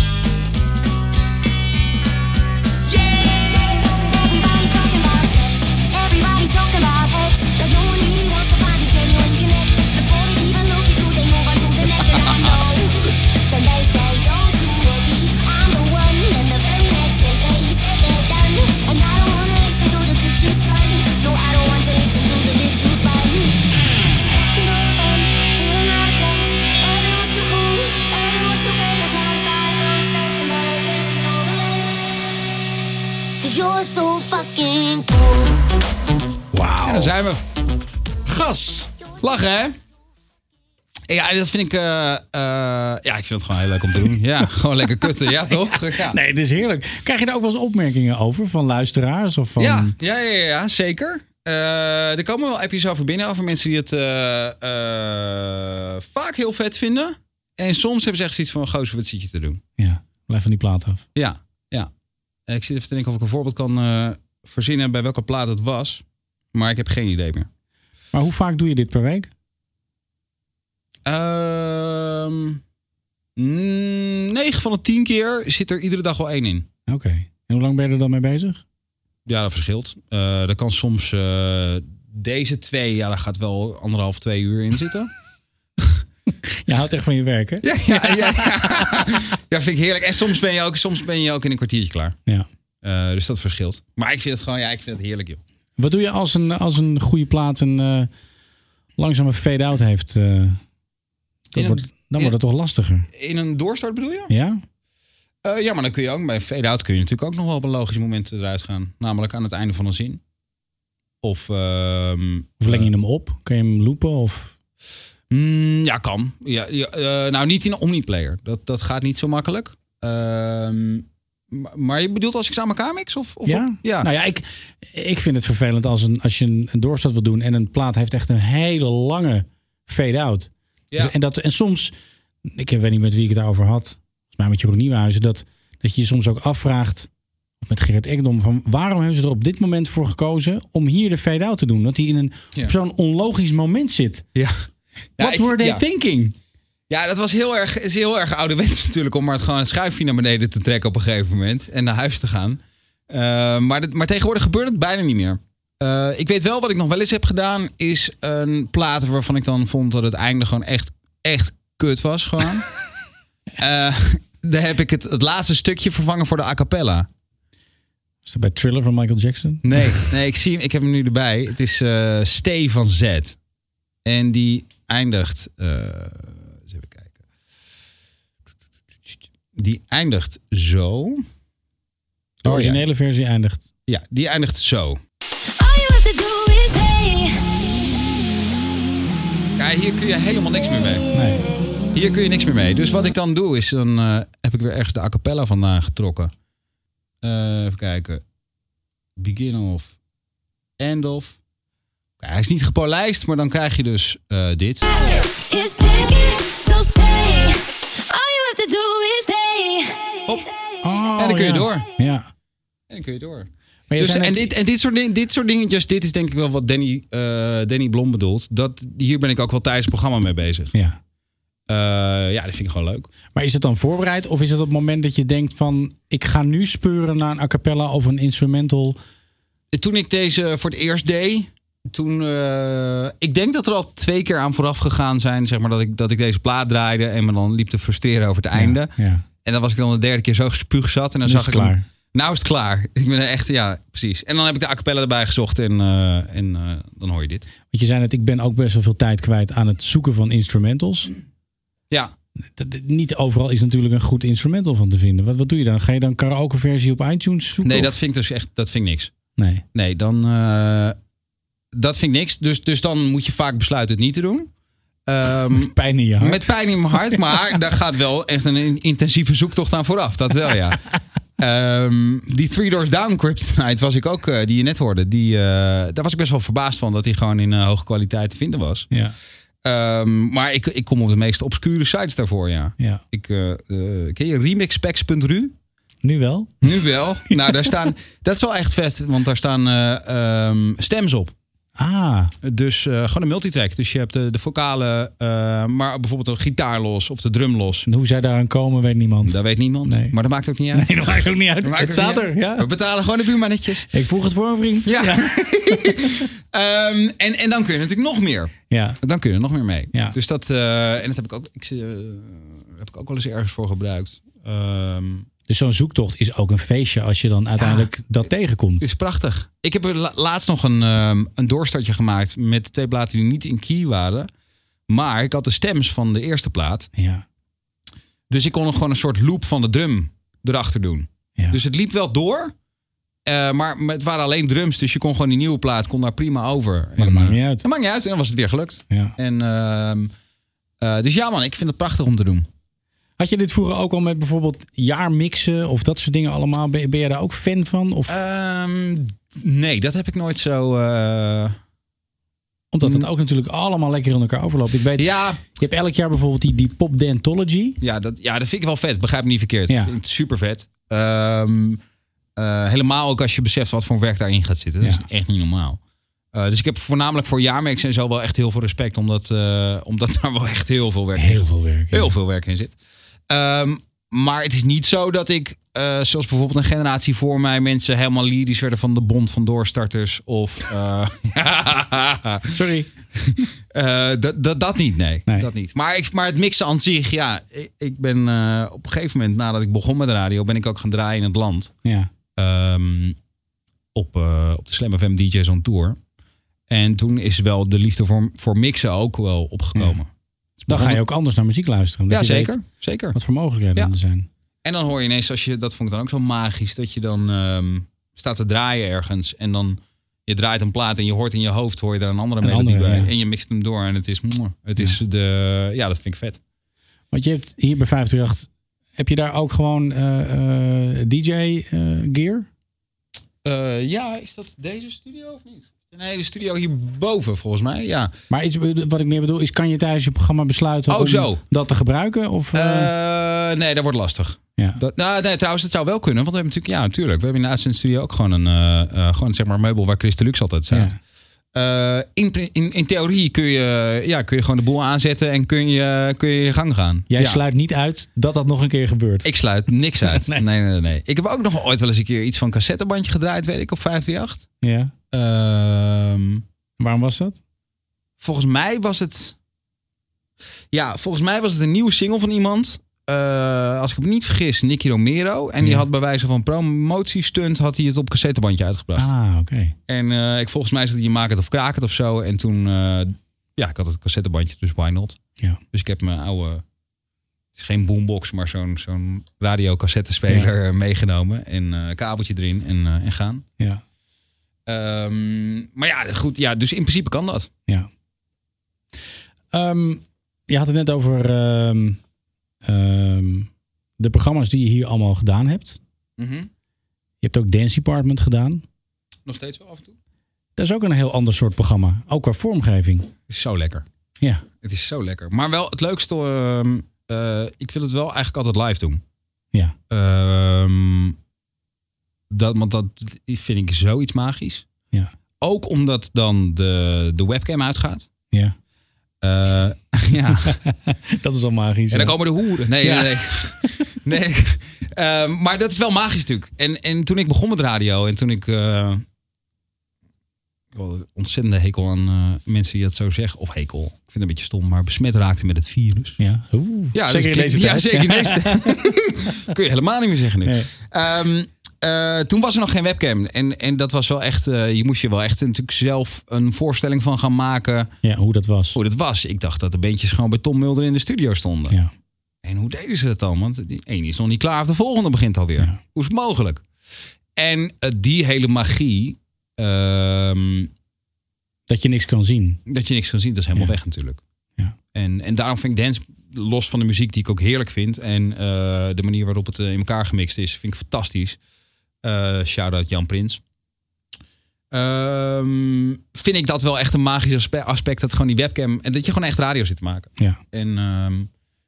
So fucking cool. En dan zijn we. Gas! Lachen, hè? Ja, dat vind ik. eh, eh, ja, ik vind het gewoon heel leuk om te doen. Ja, gewoon lekker kutten, ja toch? Ja. Nee, het is heerlijk. Krijg je daar ook wel eens opmerkingen over van luisteraars? Of van... Ja, ja, ja, ja, zeker. Eh, er komen wel appjes over binnen over mensen die het eh, eh, vaak heel vet vinden. En soms hebben ze echt zoiets van, gozer, wat zit je te doen? Ja, blijf van die plaat af. Ja, ja. En Ik zit even te denken of ik een voorbeeld kan eh, verzinnen bij welke plaat het was. Maar ik heb geen idee meer. Maar hoe vaak doe je dit per week? Ehm 9 van de 10 keer zit er iedere dag wel één in. Oké. En hoe lang ben je er dan mee bezig? Ja, dat verschilt. Eh dat kan soms eh, deze twee, ja, daar gaat wel anderhalf, twee uur in zitten. Je houdt echt van je werk, hè? Ja, ja, ja, ja. ja, vind ik heerlijk. En soms ben je ook, soms ben je ook in een kwartiertje klaar. Ja. Eh, dus dat verschilt. Maar ik vind het gewoon, ja, ik vind het heerlijk, joh. Wat doe je als een, als een goede plaat een eh, langzame fade-out heeft? eh, dan een- wordt, dan wordt het toch lastiger? In een doorstart bedoel je? Ja? Ja, maar dan kun je ook bij een fade-out kun je natuurlijk ook nog wel op een logisch moment eruit gaan. Namelijk aan het einde van een zin. Of, ehm, Of leng je hem op? Kun je hem loopen? Of... mm, ja, kan. Ja, ja, eh, nou, niet in een omniplayer. Dat, dat gaat niet zo makkelijk. Ehm, maar, maar je bedoelt als ik ze aan elkaar mix? Of, of Ja? ja. Nou ja, ik, ik vind het vervelend als, een, als je een, een doorstart wil doen en een plaat heeft echt een hele lange fade-out. Ja. Dus- en, dat, en soms, ik weet niet met wie ik het daarover had, volgens mij met Jeroen Nieuwenhuizen, dat, dat je je soms ook afvraagt, met Gerrit Ekdom, van waarom hebben ze er op dit moment voor gekozen om hier de fade-out te doen? Dat hij in een, Ja. zo'n onlogisch moment zit. Ja. Ja, What ik- were they ja. thinking? Ja, dat was heel erg, het is heel erg ouderwets natuurlijk om maar het gewoon een schuifje naar beneden te trekken op een gegeven moment en naar huis te gaan. Eh, maar, dat- maar tegenwoordig gebeurt het bijna niet meer. Eh, ik weet wel wat ik nog wel eens heb gedaan, is een plaat waarvan ik dan vond dat het einde gewoon echt, echt kut was gewoon. Eh, daar heb ik het, het laatste stukje vervangen voor de a cappella. Is dat bij Thriller van Michael Jackson? Nee, nee ik, zie hem, ik heb hem nu erbij. Het is eh Stee van Z. En die eindigt. eh, eens even kijken. Die eindigt zo. De originele versie eindigt. Ja, die eindigt zo. All you have to do is hey. Ja, hier kun je helemaal niks meer mee. Nee. Hier kun je niks meer mee. Dus wat ik dan doe, is dan eh, heb ik weer ergens de a cappella vandaan getrokken. Eh, even kijken. Begin of. End of. Hij is niet gepolijst, maar dan krijg je dus eh, dit. It's ticket, so stay. All you have to do is hey. Hop. Oh, En dan kun je ja. door. Ja. En dan kun je door. Maar je Dus, en net- dit, en dit, soort ding, dit soort dingetjes, dit is denk ik wel wat Danny, eh, Danny Blom bedoelt. Dat, hier ben ik ook wel tijdens het programma mee bezig. Ja. Eh, ja, dat vind ik gewoon leuk. Maar is het dan voorbereid of is het op het moment dat je denkt van ik ga nu speuren naar een a cappella of een instrumental? Toen ik deze voor het eerst deed, toen, eh, ik denk dat er al twee keer aan vooraf gegaan zijn, zeg maar, dat ik, dat ik deze plaat draaide en me dan liep te frustreren over het einde. Ja. En dan was ik dan de derde keer zo gespuugd zat en dan Nu zag ik hem- klaar. Nou is het klaar. Ik ben echt, ja, precies. En dan heb ik de a cappella erbij gezocht en, eh, en eh, dan hoor je dit. Want je zei net, ik ben ook best wel veel tijd kwijt aan het zoeken van instrumentals. Ja, Dat- dat- Niet overal is natuurlijk een goed instrumental van te vinden. Wat, wat doe je dan? Ga je dan karaoke versie op iTunes zoeken? nee, of- dat vind ik dus echt, dat vind ik niks. Nee. Nee, dan. Dat vind ik niks. Dus, dus dan moet je vaak besluiten het niet te doen. Ehm, Pijn in je hart. met pijn in mijn hart, maar daar gaat wel echt een in- intensieve zoektocht aan vooraf. Dat wel, ja. Ehm, die Three Doors Down Kryptonite was ik ook, eh, die je net hoorde. Die, eh, daar was ik best wel verbaasd van dat die gewoon in eh, hoge kwaliteit te vinden was. Ja, Ehm, maar ik, ik kom op de meest obscure sites daarvoor, ja. ja. Ik, ken je remixpacks.ru? Nu wel? Nu wel. nou, daar staan, dat is wel echt vet, want daar staan stems op. Ah, Dus eh, gewoon een multitrack. Dus je hebt de, de vocalen, eh, maar bijvoorbeeld een gitaar los of de drum los. en hoe zij daaraan komen, weet niemand. Dat weet niemand, Nee. maar dat maakt ook niet uit. Nee, dat maakt ook niet uit. Het staat er, ja. We betalen gewoon de buurmannetjes. Ik vroeg het voor een vriend. Ja. Ehm, en, en dan kun je natuurlijk nog meer. Ja. Dan kun je er nog meer mee. Ja. Dus dat, eh, en dat heb ik ook, ik, heb ik ook wel eens ergens voor gebruikt. Ehm, Dus zo'n zoektocht is ook een feestje als je dan uiteindelijk dat tegenkomt. Het is prachtig. Ik heb la- laatst nog een, ehm, een doorstartje gemaakt met twee platen die niet in key waren. Maar ik had de stems van de eerste plaat. Ja, Dus ik kon nog gewoon een soort loop van de drum erachter doen. ja. Dus het liep wel door. eh, maar het waren alleen drums. Dus je kon gewoon die nieuwe plaat kon daar prima over. maar dat En, maakt eh, niet uit. Dat maakt niet uit. En dan was het weer gelukt. Ja. En, ehm, eh, dus ja man, ik vind het prachtig om te doen. Had je dit vroeger ook al met bijvoorbeeld jaarmixen of dat soort dingen allemaal? Ben, ben je daar ook fan van? Of Ehm, nee, dat heb ik nooit zo... eh, omdat het ook natuurlijk allemaal lekker in elkaar overloopt. Ik weet, Ja, je hebt elk jaar bijvoorbeeld die, die Pop Dantology. Ja, dat, ja, dat vind ik wel vet. Begrijp me niet verkeerd. Ja. Ik vind het super vet. Ehm, eh, helemaal ook als je beseft wat voor werk daarin gaat zitten. Dat Ja. is echt niet normaal. Eh, dus ik heb voornamelijk voor jaarmerks en zo wel echt heel veel respect. Omdat, omdat daar wel echt heel veel werk in Heel zit. veel werk. Heel veel werk in zit. Ehm, maar het is niet zo dat ik, eh, zoals bijvoorbeeld een generatie voor mij, mensen helemaal lyrisch werden van de bond van doorstarters. Of. eh, Sorry. Eh, dat, dat, niet, nee. Nee. Dat niet. Maar, ik, maar het mixen aan zich, ja. Ik, ik ben op een gegeven moment, nadat ik begon met de radio, ben ik ook gaan draaien in het land. Ja. Ehm, op, op de Slam FM DJ's on Tour. En toen is wel de liefde voor, voor mixen ook wel opgekomen. Dan ga je ook anders naar muziek luisteren. Ja, zeker. weet Zeker. Wat voor mogelijkheden Ja. er zijn. En dan hoor je ineens, als je, dat vond ik dan ook zo magisch, dat je dan ehm, staat te draaien ergens. En dan je draait een plaat en je hoort in je hoofd, hoor je daar een andere Een melodie andere, bij. ja. En je mixt hem door en het is, het is de, ja, dat vind ik vet. Want je hebt hier bij 538, heb je daar ook gewoon eh, eh, DJ eh, gear? Eh, ja, is dat deze studio of niet? Nee, de studio hierboven volgens mij, ja. Maar is, wat ik meer bedoel is, kan je tijdens je programma besluiten Oh, om zo. dat te gebruiken? Of, eh, Eh, nee, dat wordt lastig. ja. Dat, nou, nee, trouwens, het zou wel kunnen. Want we hebben natuurlijk, ja, natuurlijk. We hebben in de uitzendstudio ook gewoon een, eh, gewoon zeg maar, meubel waar Chris Deluxe altijd staat. Ja. In, in, in theorie kun je, ja, kun je gewoon de boel aanzetten en kun je kun je, gang gaan. Jij Ja. sluit niet uit dat dat nog een keer gebeurt. Ik sluit niks uit. Nee. nee. nee, nee, Ik heb ook nog ooit wel eens een keer iets van cassettebandje gedraaid, weet ik, op 538. Ja. Ehm Waarom was dat? volgens mij was het. Ja, volgens mij was het een nieuwe single van iemand. Eh, als ik me niet vergis, Nicky Romero. En die had bij wijze van promotiestunt had hij het op cassettebandje uitgebracht. Ah, oké. En eh, ik volgens mij zat hij maak het of kraak het of zo. En toen, eh, ja, ik had het cassettebandje, dus why not? Ja. Dus ik heb mijn oude, het is geen boombox, maar zo'n zo'n radiocassettespeler meegenomen. En kabeltje erin en, en gaan. Ja. Ehm, maar ja, goed, ja, dus in principe kan dat. Ja. Ehm, je had het net over ehm, de programma's die je hier allemaal gedaan hebt. Je hebt ook Dance Department gedaan. Nog steeds wel af en toe. Dat is ook een heel ander soort programma. Ook qua vormgeving. is zo lekker. Ja. Het is zo lekker. Maar wel het leukste, eh, ik wil het wel eigenlijk altijd live doen. Ja. Ehm, dat, want dat vind ik zoiets magisch. Ja. Ook omdat dan de, de webcam uitgaat. Ja. Eh, ja. Dat is al magisch. En dan ja. komen de hoeren. Nee, Ja. nee, nee. nee. Ehm, maar dat is wel magisch natuurlijk. En, en toen ik begon met radio en toen ik... ik had een ontzettende hekel aan eh, mensen die dat zo zeggen. Of hekel, ik vind het een beetje stom, maar besmet raakte met het virus. Ja. Oeh, Ja, zeker dat in deze tijd. Ja, zeker in deze. Kun je helemaal niet meer zeggen nu. Nee. Ehm, eh, toen was er nog geen webcam. En, en dat was wel echt... eh, je moest je wel echt natuurlijk zelf een voorstelling van gaan maken... Ja, hoe dat was. hoe dat was. Ik dacht dat de beentjes gewoon bij Tom Mulder in de studio stonden. Ja. En hoe deden ze dat dan? Want die ene is nog niet klaar of de volgende begint alweer. Ja. Hoe is het mogelijk? En eh, die hele magie... ehm, Dat je niks kan zien. dat je niks kan zien, dat is helemaal Ja. weg natuurlijk. Ja. En, en daarom vind ik dance, los van de muziek die ik ook heerlijk vind... en de manier waarop het in elkaar gemixt is, vind ik fantastisch. Eh Shout-out Jan Prins. Ehm, vind ik dat wel echt een magisch aspe- aspect. Dat gewoon die webcam... en dat je gewoon echt radio zit te maken. Ja. En ehm,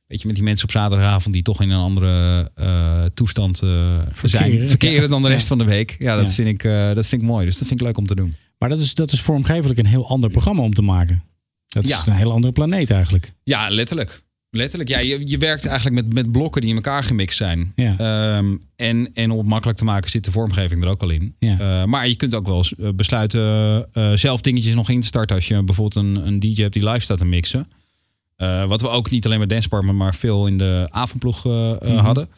weet je, met die mensen op zaterdagavond die toch in een andere eh, toestand eh, zijn, Verkeren, verkeren ja. dan de rest Ja. van de week. Ja, dat, Ja. Vind ik, dat vind ik mooi. Dus dat vind ik leuk om te doen. Maar dat is, dat is vormgevelijk een heel ander programma om te maken. Dat is een heel andere planeet eigenlijk. Ja, letterlijk. Letterlijk. Ja, je, je werkt eigenlijk met, met blokken die in elkaar gemixt zijn. Ja. Ehm, en, en om het makkelijk te maken zit de vormgeving er ook al in. Ja. Eh, maar je kunt ook wel eh, besluiten eh, zelf dingetjes nog in te starten. Als je bijvoorbeeld een, een DJ hebt die live staat te mixen. Wat we ook niet alleen met Dance Department, maar veel in de avondploeg Mhm. hadden.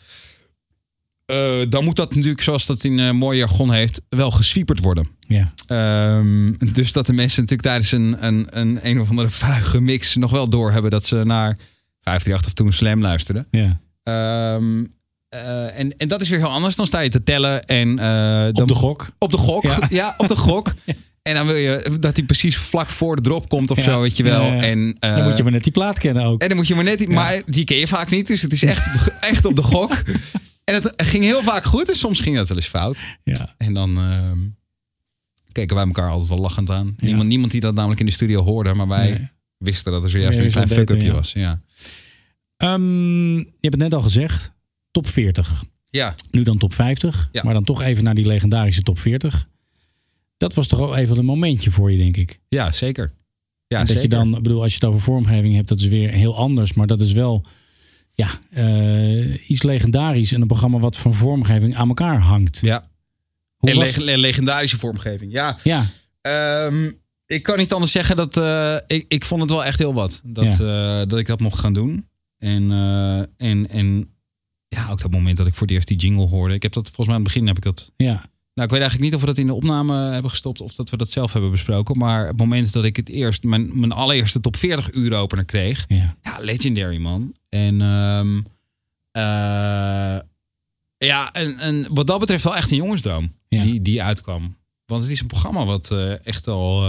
Dan moet dat natuurlijk, zoals dat in eh mooi jargon heeft, wel geswieperd worden. Ja. Ehm, dus dat de mensen natuurlijk tijdens een, een, een, een of andere vuige mix nog wel doorhebben dat ze naar 538 of toen Slam luisterden. ja. Ehm, eh, en, en dat is weer heel anders. Dan sta je te tellen en eh, dan, Op de gok. Op de gok, ja, Ja. op de gok. En dan wil je dat hij precies vlak voor de drop komt of Ja. zo, weet je wel. En, eh, Dan moet je maar net die plaat kennen ook. en dan moet je maar net, maar die ken je vaak niet, dus het is echt, op de, echt op de gok. En het ging heel vaak goed en soms ging dat wel eens fout. Ja. En dan ehm, keken wij elkaar altijd wel lachend aan. Niemand, niemand die dat namelijk in de studio hoorde, maar wij Nee. wisten dat er zojuist een klein fuck-upje was. Ja. Ehm, je hebt het net al gezegd. Top 40. ja, Nu dan top 50. Ja. Maar dan toch even naar die legendarische top 40. Dat was toch wel even een momentje voor je, denk ik. ja, zeker. Ja, dat zeker. je dan, ik bedoel, als je het over vormgeving hebt, dat is weer heel anders. Maar dat is wel ja, eh, iets legendarisch. En een programma wat van vormgeving aan elkaar hangt. Ja. Hoe En was- leg- legendarische vormgeving. Ja, Ja, Ehm, ik kan niet anders zeggen dat eh, ik, ik vond het wel echt heel wat. Dat, eh, dat ik dat mocht gaan doen. En, eh, en, en ja, ook dat moment dat ik voor het eerst die jingle hoorde. Ik heb dat volgens mij aan het begin heb ik dat. ja, Nou, ik weet eigenlijk niet of we dat in de opname hebben gestopt of dat we dat zelf hebben besproken. Maar het moment dat ik het eerst, mijn, mijn allereerste top 40 uur opener kreeg. ja. Ja, legendary man. En ehm, eh, ja, en, en wat dat betreft wel echt een jongensdroom Ja. die, die uitkwam. Want het is een programma wat eh, echt al,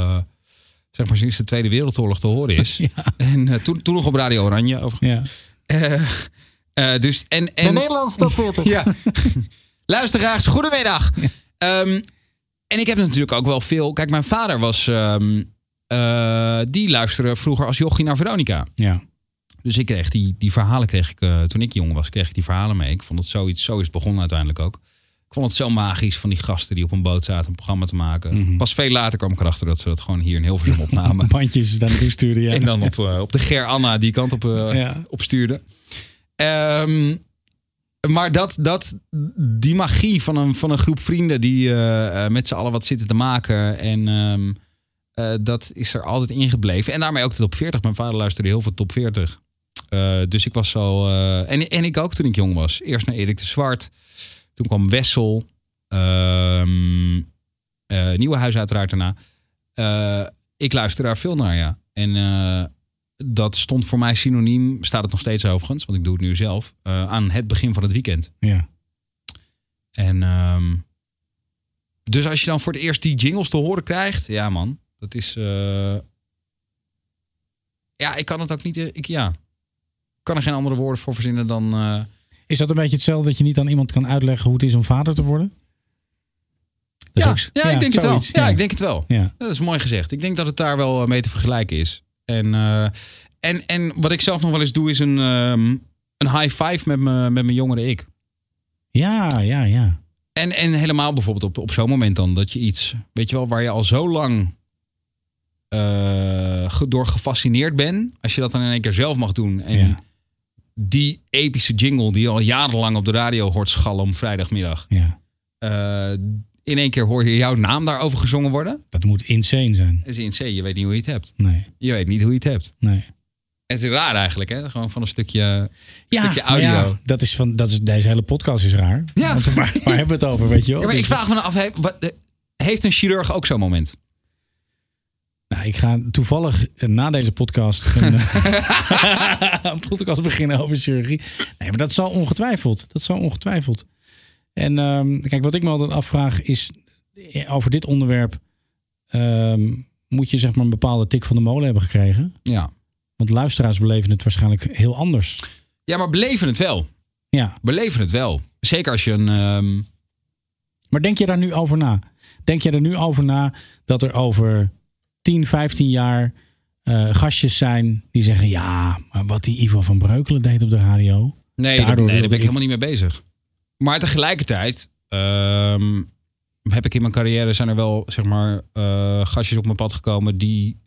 zeg maar, sinds de Tweede Wereldoorlog te horen is. Ja. En eh, toen, toen nog op Radio Oranje. Over, ja. Eh, dus, en, en, Nederlandse top 40. ja. Luisteraars, goedemiddag. Ehm, en ik heb natuurlijk ook wel veel. Kijk, mijn vader was. ehm, eh, die luisterde vroeger als jochie naar Veronica. Ja, Dus ik kreeg die, die verhalen kreeg ik, toen ik jong was, kreeg ik die verhalen mee. Ik vond het zoiets, zo is het begonnen uiteindelijk ook. Ik vond het zo magisch van die gasten die op een boot zaten een programma te maken. Mhm. Pas veel later kwam ik erachter dat ze dat gewoon hier in Hilversum opnamen. bandjes daar naartoe sturen. Ja. En dan op, eh, op de Ger Anna die kant op, eh, Ja. op stuurde. Ehm, maar dat, dat, die magie van een, van een groep vrienden die eh, met z'n allen wat zitten te maken. En ehm, eh, dat is er altijd ingebleven. En daarmee ook de top 40. Mijn vader luisterde heel veel top 40. Eh, dus ik was zo. en, en ik ook toen ik jong was. Eerst naar Erik de Zwart. Toen kwam Wessel. Ehm eh, Nieuwe Huis uiteraard daarna. Eh, ik luister daar veel naar, ja. En eh, dat stond voor mij synoniem, staat het nog steeds overigens, want ik doe het nu zelf, aan het begin van het weekend. Ja. En ehm, dus als je dan voor het eerst die jingles te horen krijgt, ja man, dat is. ja, ik kan het ook niet. Ik, ja, ik kan er geen andere woorden voor verzinnen dan. Is dat een beetje hetzelfde dat je niet aan iemand kan uitleggen hoe het is om vader te worden? Ja, ook- ja, ik denk het wel. Ja, ik denk het wel. Ja. Dat is mooi gezegd. Ik denk dat het daar wel eh, mee te vergelijken is. En, eh, en, en wat ik zelf nog wel eens doe, is een, ehm, een high five met, me, met mijn jongere ik. ja, ja, ja. En, en helemaal bijvoorbeeld op, op zo'n moment dan dat je iets, weet je wel, waar je al zo lang ge- door gefascineerd bent. Als je dat dan in één keer zelf mag doen. En Ja. Die epische jingle die je al jarenlang op de radio hoort schallen om vrijdagmiddag. ja. eh, in één keer hoor je jouw naam daarover gezongen worden. Dat moet insane zijn. Het is in C, je weet niet hoe je het hebt. Nee, Je weet niet hoe je het hebt. nee. Het is raar eigenlijk, hè? Gewoon van een stukje, Ja, stukje audio. ja, dat is van, dat is, deze hele podcast is raar. Ja. Want waar, waar hebben we het over, weet je wel? Ja, maar ik Dus- vraag me af, wat, eh, heeft een chirurg ook zo'n moment? Nou, ik ga toevallig eh, na deze podcast een, een podcast beginnen over chirurgie. Nee, maar dat zal ongetwijfeld. Dat zal ongetwijfeld. En ehm, kijk, wat ik me altijd afvraag is eh, over dit onderwerp. ehm, moet je zeg maar een bepaalde tik van de molen hebben gekregen? Ja. Want luisteraars beleven het waarschijnlijk heel anders. Ja, maar beleven het wel. Ja. Beleven het wel. Zeker als je een... ehm, Maar denk je daar nu over na? Denk je er nu over na dat er over 10, 15 jaar eh, gastjes zijn die zeggen: Ja, maar wat die Ivo van Breukelen deed op de radio. Nee, Daardoor daar, nee, daar wilde ben ik ik- helemaal niet mee bezig. Maar tegelijkertijd ehm, heb ik in mijn carrière zijn er wel zeg maar eh, gastjes op mijn pad gekomen die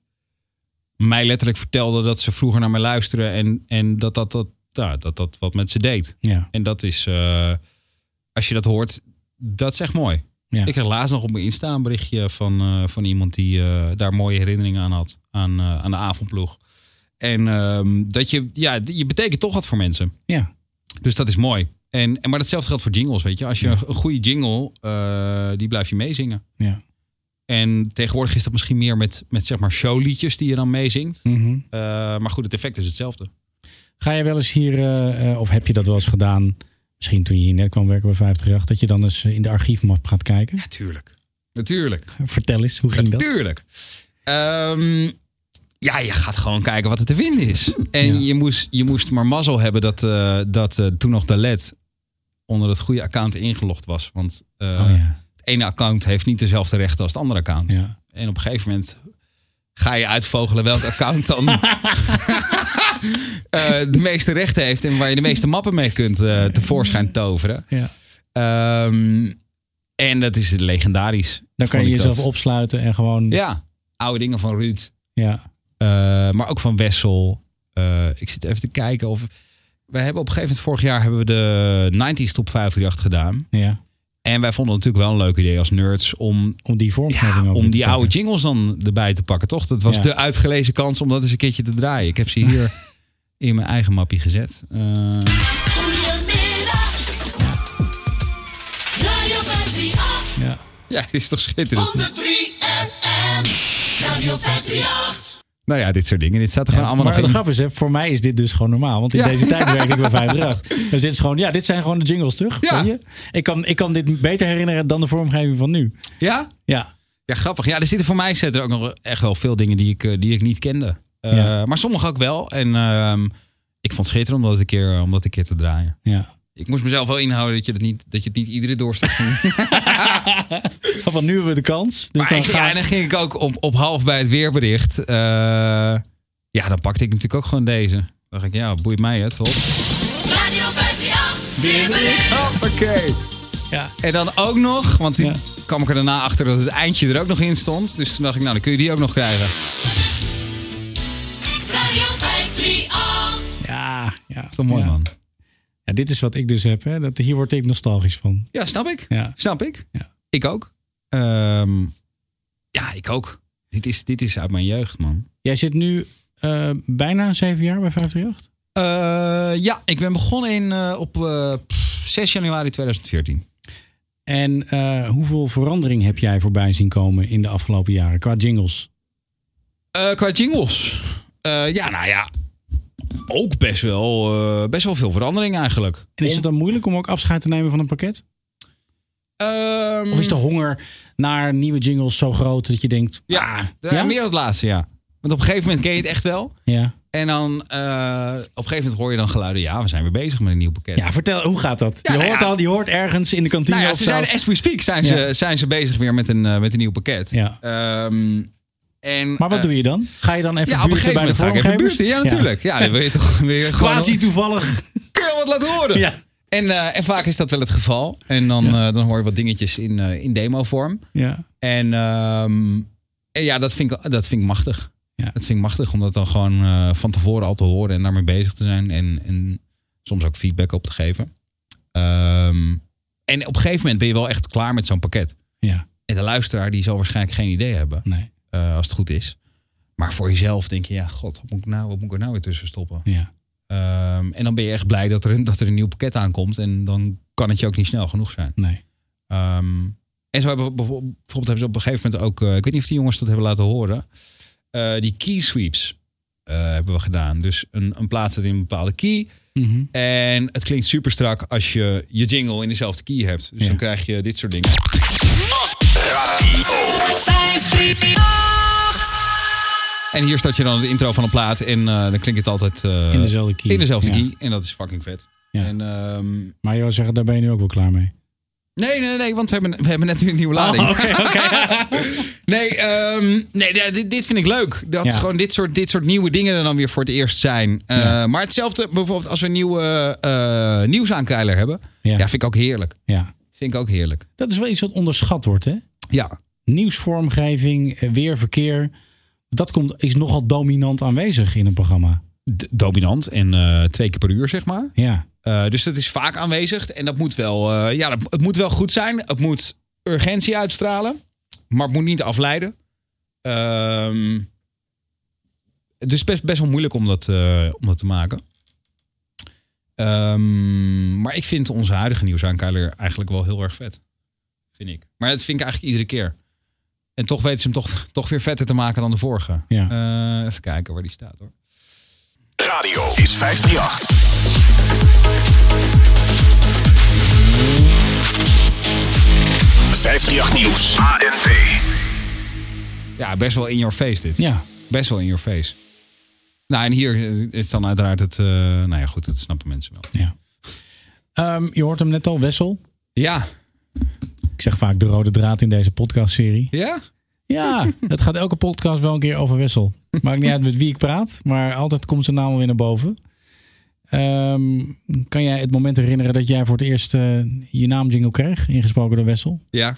mij letterlijk vertelden dat ze vroeger naar mij luisteren en, en dat, dat, dat, ja, dat dat wat met ze deed. Ja. En dat is, eh, als je dat hoort, dat is echt mooi. Ja. Ik kreeg laatst nog op mijn Insta een berichtje van, eh, van iemand die eh, daar mooie herinneringen aan had. Aan, eh, aan de avondploeg. En ehm, dat je, ja, je betekent toch wat voor mensen. Ja. Dus dat is mooi. En, en, maar datzelfde geldt voor jingles, weet je. Als je een goede jingle, die blijf je meezingen. ja. En tegenwoordig is dat misschien meer met, met zeg maar showliedjes die je dan meezingt. Mhm. Maar goed, het effect is hetzelfde. Ga je wel eens hier, of heb je dat wel eens gedaan? Misschien toen je hier net kwam werken bij 538, dat je dan eens in de archiefmap gaat kijken? Natuurlijk. Natuurlijk. Vertel eens, hoe ging dat? Natuurlijk. Ehm, ja, je gaat gewoon kijken wat er te vinden is. En Ja. je, moest, je moest maar mazzel hebben dat, eh, dat eh, toen nog de LED onder het goede account ingelogd was. Want eh, Oh ja. het ene account heeft niet dezelfde rechten als het andere account. Ja. En op een gegeven moment ga je uitvogelen welk account dan de meeste rechten heeft en waar je de meeste mappen mee kunt eh, tevoorschijn toveren. ja. Ehm, en dat is legendarisch. Dan kan je jezelf dat. opsluiten en gewoon. Ja, oude dingen van Ruud. Ja. Eh, maar ook van Wessel. Eh, ik zit even te kijken of... Wij hebben op een gegeven moment vorig jaar hebben we de 90s top 538 gedaan. ja. En wij vonden het natuurlijk wel een leuk idee als nerds om, Om die vormgeving ja, om die oude jingles dan erbij te pakken, toch? Dat was Ja. de uitgelezen kans om dat eens een keertje te draaien. Ik heb ze hier in mijn eigen mappie gezet. Eh, Goedemiddag. Radio 538. Ja. ja, dit is toch schitterend. 103 FM. Radio 538. Nou ja, dit soort dingen. Dit staat er gewoon allemaal maar nog de grap is, hè, voor mij is dit dus gewoon normaal. Want in Ja. deze tijd werk ik bij 538. Dus dit is gewoon, ja, dit zijn gewoon de jingles terug. Ja. weet je? Ik, kan, ik kan dit beter herinneren dan de vormgeving van nu. Ja? Ja, Ja, grappig. Ja, er zitten voor mij zitten er ook nog echt wel veel dingen die ik, eh, die ik niet kende. Eh, Ja. Maar sommige ook wel. En ehm, ik vond het schitterend om dat een keer, om dat een keer te draaien. ja. Ik moest mezelf wel inhouden dat je het niet, dat je het niet iedere doorstuk ging. Van nu hebben we de kans. Dus maar dan ik- ja, en dan ging ik ook op, op half bij het weerbericht. eh, ja, dan pakte ik natuurlijk ook gewoon deze. Dan dacht ik, ja, boeit mij het. Hop. Radio 538. Hoppakee. Ja. En dan ook nog, want toen Ja. kwam ik er daarna achter dat het eindje er ook nog in stond. Dus toen dacht ik, nou, dan kun je die ook nog krijgen. Ja, ja. is toch mooi, ja. man? Ja, dit is wat ik dus heb. Hè. Dat, hier word ik nostalgisch van. Ja, snap ik. Ja. Snap ik. Ja. Ik ook. Ehm, ja, ik ook. Dit is, dit is uit mijn jeugd, man. Jij zit nu eh, bijna zeven jaar bij 538? Eh, ja, ik ben begonnen in, eh, op eh, 6 januari 2014. En eh, hoeveel verandering heb jij voorbij zien komen in de afgelopen jaren qua jingles? Eh, qua jingles. Eh, ja, nou ja. Ook best wel, eh, best wel veel verandering eigenlijk. En is het dan moeilijk om ook afscheid te nemen van een pakket? Ehm, Of is de honger naar nieuwe jingles zo groot dat je denkt... Ja, ah, ja? meer het laatste, ja. Want op een gegeven moment ken je het echt wel. Ja. En dan eh, op een gegeven moment hoor je dan geluiden. Ja, we zijn weer bezig met een nieuw pakket. ja, vertel, hoe gaat dat? Ja, je, nou hoort ja. al, je hoort ergens in de kantine Nou ja, of ze zo. zijn as we speak zijn, ze, zijn ze bezig weer met een, eh, met een nieuw pakket. Ja. Ehm, en, Maar wat eh, doe je dan? Ga je dan even Ja, op een gegeven bij de vormgevers? Ja, natuurlijk. Ja, dan wil je toch weer. Quasi toevallig. Kun je wat laten horen? Ja. En, eh, en vaak is dat wel het geval. En dan, Ja. eh, dan hoor je wat dingetjes in, in demo-vorm. Ja. En, ehm, en ja, dat vind, ik, dat vind ik machtig. Ja. Dat vind ik machtig om dat dan gewoon van tevoren al te horen en daarmee bezig te zijn. En, en soms ook feedback op te geven. Ehm, en op een gegeven moment ben je wel echt klaar met zo'n pakket. Ja, En de luisteraar die zal waarschijnlijk geen idee hebben. nee. Eh, als het goed is. Maar voor jezelf denk je, ja, god, wat moet ik, nou, wat moet ik er nou weer tussen stoppen? Ja. Ehm, en dan ben je echt blij dat er, een, dat er een nieuw pakket aankomt. En dan kan het je ook niet snel genoeg zijn. Nee. Ehm, en zo hebben we bijvo- bijvoorbeeld hebben ze op een gegeven moment ook, eh, ik weet niet of die jongens dat hebben laten horen, eh, die key sweeps eh, hebben we gedaan. Dus een, een plaats zit in een bepaalde key. Mhm. En het klinkt super strak als je je jingle in dezelfde key hebt. Dus Ja. dan krijg je dit soort dingen. 538. En hier start je dan het intro van een plaat en eh, dan klinkt het altijd eh, In dezelfde key. in dezelfde Ja. key. En dat is fucking vet. Ja. En, ehm, Maar je wil zeggen, daar ben je nu ook wel klaar mee. nee, nee, nee, want we hebben, we hebben net weer een nieuwe lading. Oh, oké, nee, ehm, nee dit, dit vind ik leuk. Dat Ja. gewoon dit soort, dit soort nieuwe dingen er dan weer voor het eerst zijn. Eh, Ja. Maar hetzelfde bijvoorbeeld als we een nieuwe eh nieuwsaankeiler hebben. Ja. Ja. vind ik ook heerlijk. Ja. Vind ik ook heerlijk. Dat is wel iets wat onderschat wordt, hè? Ja, Nieuwsvormgeving, weer, verkeer. Dat komt, is nogal dominant aanwezig in een programma. D- dominant en eh, twee keer per uur, zeg maar. Ja. Eh, dus dat is vaak aanwezig. En dat moet wel, eh, ja, dat, het moet wel goed zijn. Het moet urgentie uitstralen. Maar het moet niet afleiden. Dus best, best wel moeilijk om dat, om dat te maken. Ehm, maar ik vind onze huidige nieuwsaankeiler eigenlijk wel heel erg vet. Vind ik. Maar dat vind ik eigenlijk iedere keer. En toch weten ze hem toch, toch weer vetter te maken dan de vorige. Ja. Eh, even kijken waar die staat hoor. Radio is 538. 538 Nieuws. ANP. Ja, best wel in your face dit. Ja. Best wel in your face. Nou, en hier is dan uiteraard het... eh, nou ja, goed, dat snappen mensen wel. ja. Ehm, je hoort hem net al, Wessel. Ja. Zeg vaak de rode draad in deze podcastserie. Ja? Ja, het gaat elke podcast wel een keer over Wessel. Maakt niet uit met wie ik praat, maar altijd komt zijn naam weer naar boven. Ehm, kan jij het moment herinneren dat jij voor het eerst eh, je naamjingle kreeg, ingesproken door Wessel? Ja.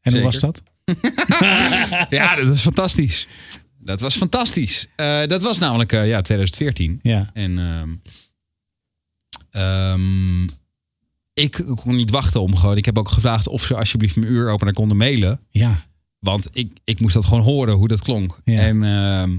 En hoe Zeker. was dat? Ja, dat was fantastisch. Dat was fantastisch. Eh, dat was namelijk eh, ja, 2014. Ja, En ehm, ehm, ik kon niet wachten om gewoon... Ik heb ook gevraagd of ze alsjeblieft mijn uuropener konden mailen. ja, Want ik, ik moest dat gewoon horen, hoe dat klonk. Ja. En ehm,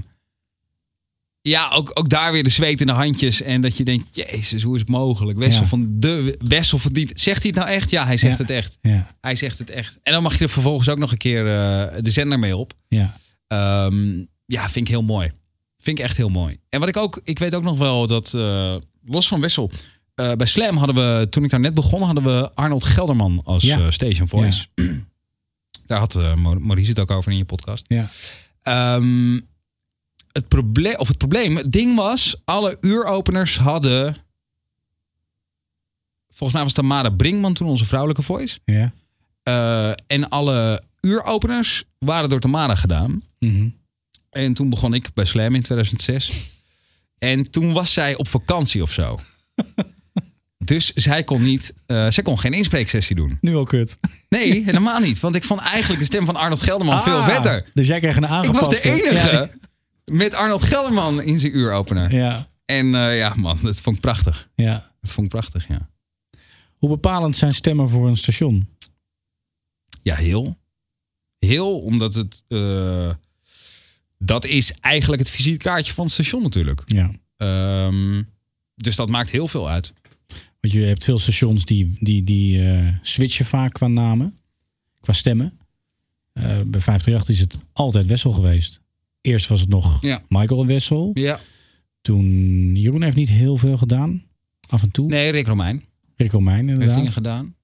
ja, ook, ook daar weer de zweet in de handjes. En dat je denkt, jezus, hoe is het mogelijk? Wessel Ja. van de Wessel van die... Zegt hij het nou echt? Ja, hij zegt Ja. het echt. ja, Hij zegt het echt. En dan mag je er vervolgens ook nog een keer eh, de zender mee op. ja. Ehm, ja, vind ik heel mooi. Vind ik echt heel mooi. En wat ik ook, ik weet ook nog wel dat, eh, los van Wessel, eh, bij Slam hadden we, toen ik daar net begon, hadden we Arnold Gelderman als Ja. eh, station voice. Daar had Mo- Maurice het ook over in je podcast. ja. Ehm, het probleem, of het probleem, het ding was, alle uuropeners hadden, volgens mij was Tamara Brinkman toen onze vrouwelijke voice. ja. En alle uuropeners waren door Tamara gedaan. Mhm. En toen begon ik bij Slam in 2006. En toen was zij op vakantie of zo. Dus zij kon niet, eh, zij kon geen inspreeksessie doen. Nu al kut. Nee, helemaal niet. Want ik vond eigenlijk de stem van Arnold Gelderman veel Ah, vetter. Dus jij kreeg een Ik aangepaste. was de enige Ja, met Arnold Gelderman in zijn uuropener. ja, En eh, ja, man, dat vond ik prachtig. ja. Dat vond ik prachtig, ja. Hoe bepalend zijn stemmen voor een station? Ja, heel. Heel, omdat het... eh, dat is eigenlijk het visitekaartje van het station natuurlijk. Ja. Ehm, dus dat maakt heel veel uit. Want je hebt veel stations die, die, die eh, switchen vaak qua namen, qua stemmen. Eh, bij 538 is het altijd Wessel geweest. Eerst was het nog Ja. Michael en Wessel. Ja. Toen Jeroen heeft niet heel veel gedaan. Af en toe. Nee, Rick Romein Rick Romein heeft dingen inderdaad. gedaan.